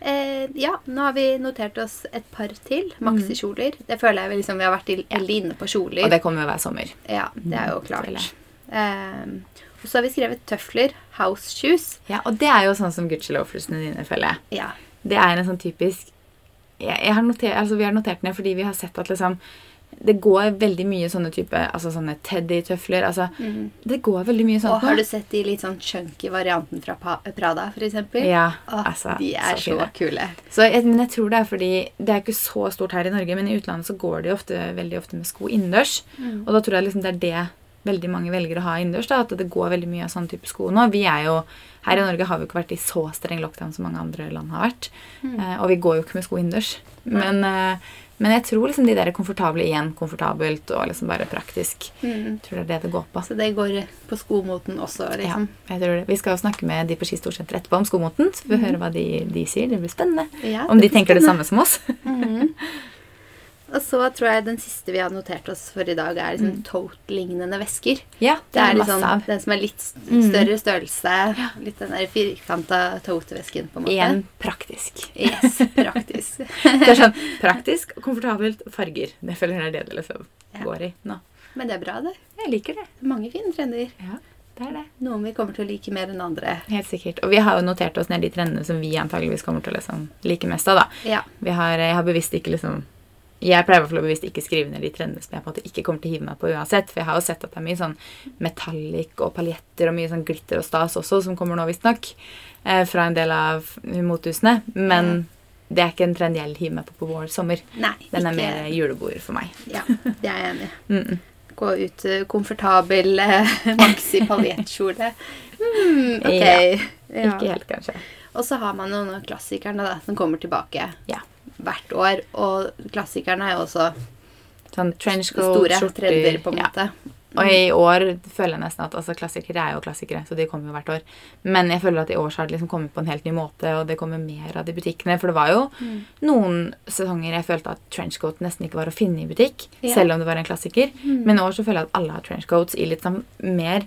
Eh, ja, nå har vi notert oss et par til. Maxikjoler. Det føler jeg liksom vi har vært veldig inne på kjoler. Mm. Og det kommer jo hver sommer. Ja, det er jo Mm, klart. Eh, og så har vi skrevet tøfler. House shoes. Ja, og det er jo sånn som Gucci loafersene dine, føler jeg. Ja. Det er en sånn typisk jeg, jeg har notert, altså Vi har notert ned fordi vi har sett at liksom det går veldig mye sånne type altså sånne Teddy-tøfler. altså mm. Det går veldig mye sånt Og har du sett de litt sånn chunky varianten fra Prada, eksempel? Ja, Åh, altså, de er så, så kule. Så jeg, men jeg tror det er fordi Det er ikke så stort her i Norge, men i utlandet så går de ofte, veldig ofte med sko innendørs. Mm. Og da tror jeg liksom det er det veldig mange velger å ha innendørs. At det går veldig mye av sånn type sko nå. Vi er jo, Her i Norge har vi ikke vært i så streng lockdown som mange andre land har vært. Mm. Eh, og vi går jo ikke med sko innendørs. Men, eh, men jeg tror liksom de der er komfortable igjen, komfortabelt og liksom bare praktisk. Mm. Jeg tror det er det det går på. Så det går på skomoten også, liksom. Ja, jeg tror det. Vi skal jo snakke med de på Ski Storsenter etterpå om skomoten. Så vi får høre hva de, de sier. Det blir spennende. Ja, Om de tenker spennende. det samme som oss. Og så tror jeg den siste vi har notert oss for i dag, er liksom Mm. tote-lignende vesker. Ja, Det er masse liksom av. den som er litt Mhm. større størrelse. Litt den der firkanta tote-vesken, på en måte. Igjen praktisk. Yes, praktisk. Det er sånn praktisk, og komfortabelt, farger. Det føler jeg er det det liksom Ja. går i nå. Men det er bra, det. Jeg liker det. Det er mange fine trender. Ja, det er det. Noen vi kommer til å like mer enn andre. Helt sikkert. Og vi har jo notert oss ned de trendene som vi antageligvis kommer til å liksom like mest av. da. Ja. Vi har, jeg har bevisst ikke liksom jeg pleier i hvert fall å bevisst ikke skrive ned de trendene som jeg på en måte ikke kommer til å hive meg på uansett. For jeg har jo sett at det er mye sånn metallic og paljetter og mye sånn glitter og stas også, som kommer nå visstnok. Eh, fra en del av mothusene. Men det er ikke en trend jeg hiver meg på på vår sommer. Nei, Den er mer julebord for meg. Ja, det er jeg enig i. Mm -mm. Gå ut eh, komfortabel eh, maxi paljettkjole. Mm, ok. Ja. Ja. Ikke helt, kanskje. Og så har man jo noen av klassikerne da, som kommer tilbake Ja. Hvert år. Og klassikerne er jo også Sånn trenchcoat, store skjorter. trender, på en ja. måte. Og i år føler jeg nesten at altså, klassikere er jo klassikere, så de kommer jo hvert år. Men jeg føler at i år så har det liksom kommet på en helt ny måte, og det kommer mer av det i butikkene. For det var jo Mm. noen sesonger jeg følte at trenchcoat nesten ikke var å finne i butikk, Ja. selv om det var en klassiker. Mm. Men i år så føler jeg at alle har trenchcoats i litt sånn mer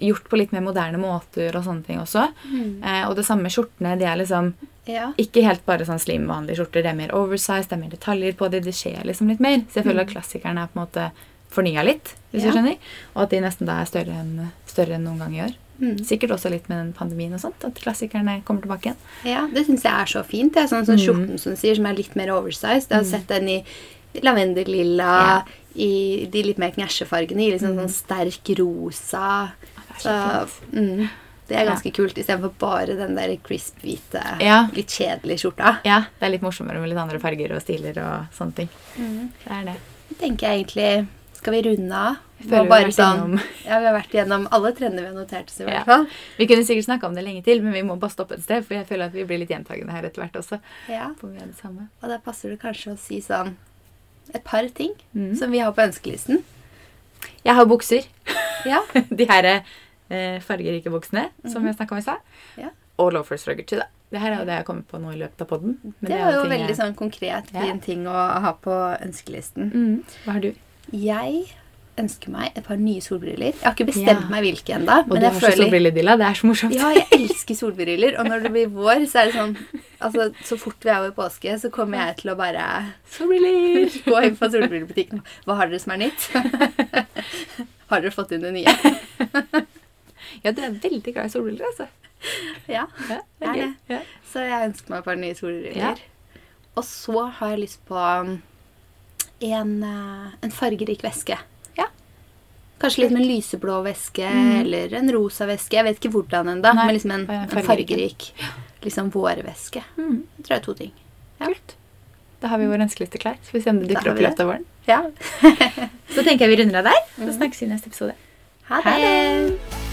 Gjort på litt mer moderne måter og sånne ting også. Mm. Eh, og det samme med skjortene. De er liksom Ja. ikke helt bare sånn slim, vanlige skjorter. Det er mer oversize, det er mer detaljer på det. Det skjer liksom litt mer. Så jeg føler at klassikerne er på en måte fornya litt, hvis Mm. Ja. du skjønner. Og at de nesten da er større enn, større enn noen gang i år. Mm. Sikkert også litt med den pandemien og sånt, at klassikerne kommer tilbake igjen. ja, det syns jeg er så fint. Det er sånn som Mm. skjorten som sier, som er litt mer oversized. Jeg har sett den i lavendellilla, Ja. i de litt mer knæsjefargene, i liksom sånn sterk rosa. Det er så fint. mm, det er Ja. ganske kult, istedenfor bare den der crisp-hvite, Ja. litt kjedelige skjorta. Ja, det er litt morsommere med litt andre farger og stiler og sånne ting. Mm. Det er det. Tenker jeg egentlig Skal vi runde av? Føler vi har sånn- Ja, vi har vært gjennom alle trendene vi har notert oss i hvert Ja. fall. Vi kunne sikkert snakka om det lenge til, men vi må bare stoppe et sted, for jeg føler at vi blir litt gjentagende her etter hvert også. Ja. Vi. Og da passer det kanskje å si sånn et par ting Mm. som vi har på ønskelisten. Jeg har bukser. Ja. De her eh, fargerike voksne, som Mhm. jeg snakka om i stad. Ja. Og loafers fra Gucci, da. Det her er jo det jeg har kommet på nå i løpet av podden. Det var jo veldig sånn konkret, Ja. ting å ha på ønskelisten. mm. Hva har du? Jeg ønsker meg et par nye solbriller. Jeg har ikke bestemt Ja. meg hvilke ennå. Og du har så solbrilledilla. Det er så morsomt. Ja, jeg elsker solbriller. Og når det blir vår, så er det sånn Altså, Så fort vi er over påske, så kommer jeg til å bare Solbriller! gå inn på solbrillebutikken. Hva har dere som er nytt? har dere fått inn det nye? Ja, du er veldig glad i solbriller, altså. Ja. Ja, Det er det. Ja. Så jeg ønsker meg et par nye solbriller. Ja. Og så har jeg lyst på um, en, eh, en fargerik væske. Ja. Kanskje litt med en lyseblå væske Mm. eller en rosa væske. Jeg vet ikke hvordan ennå, men liksom en, en fargerik. liksom vårvæske. Mm. Jeg tror det er to ting. Ja. Kult. Da har vi vår ønskeliste klar. Så vi ser om det dukker opp i løpet av våren. Ja. Så tenker jeg vi runder av der. Så snakkes vi i neste episode. Ha Ha det. det.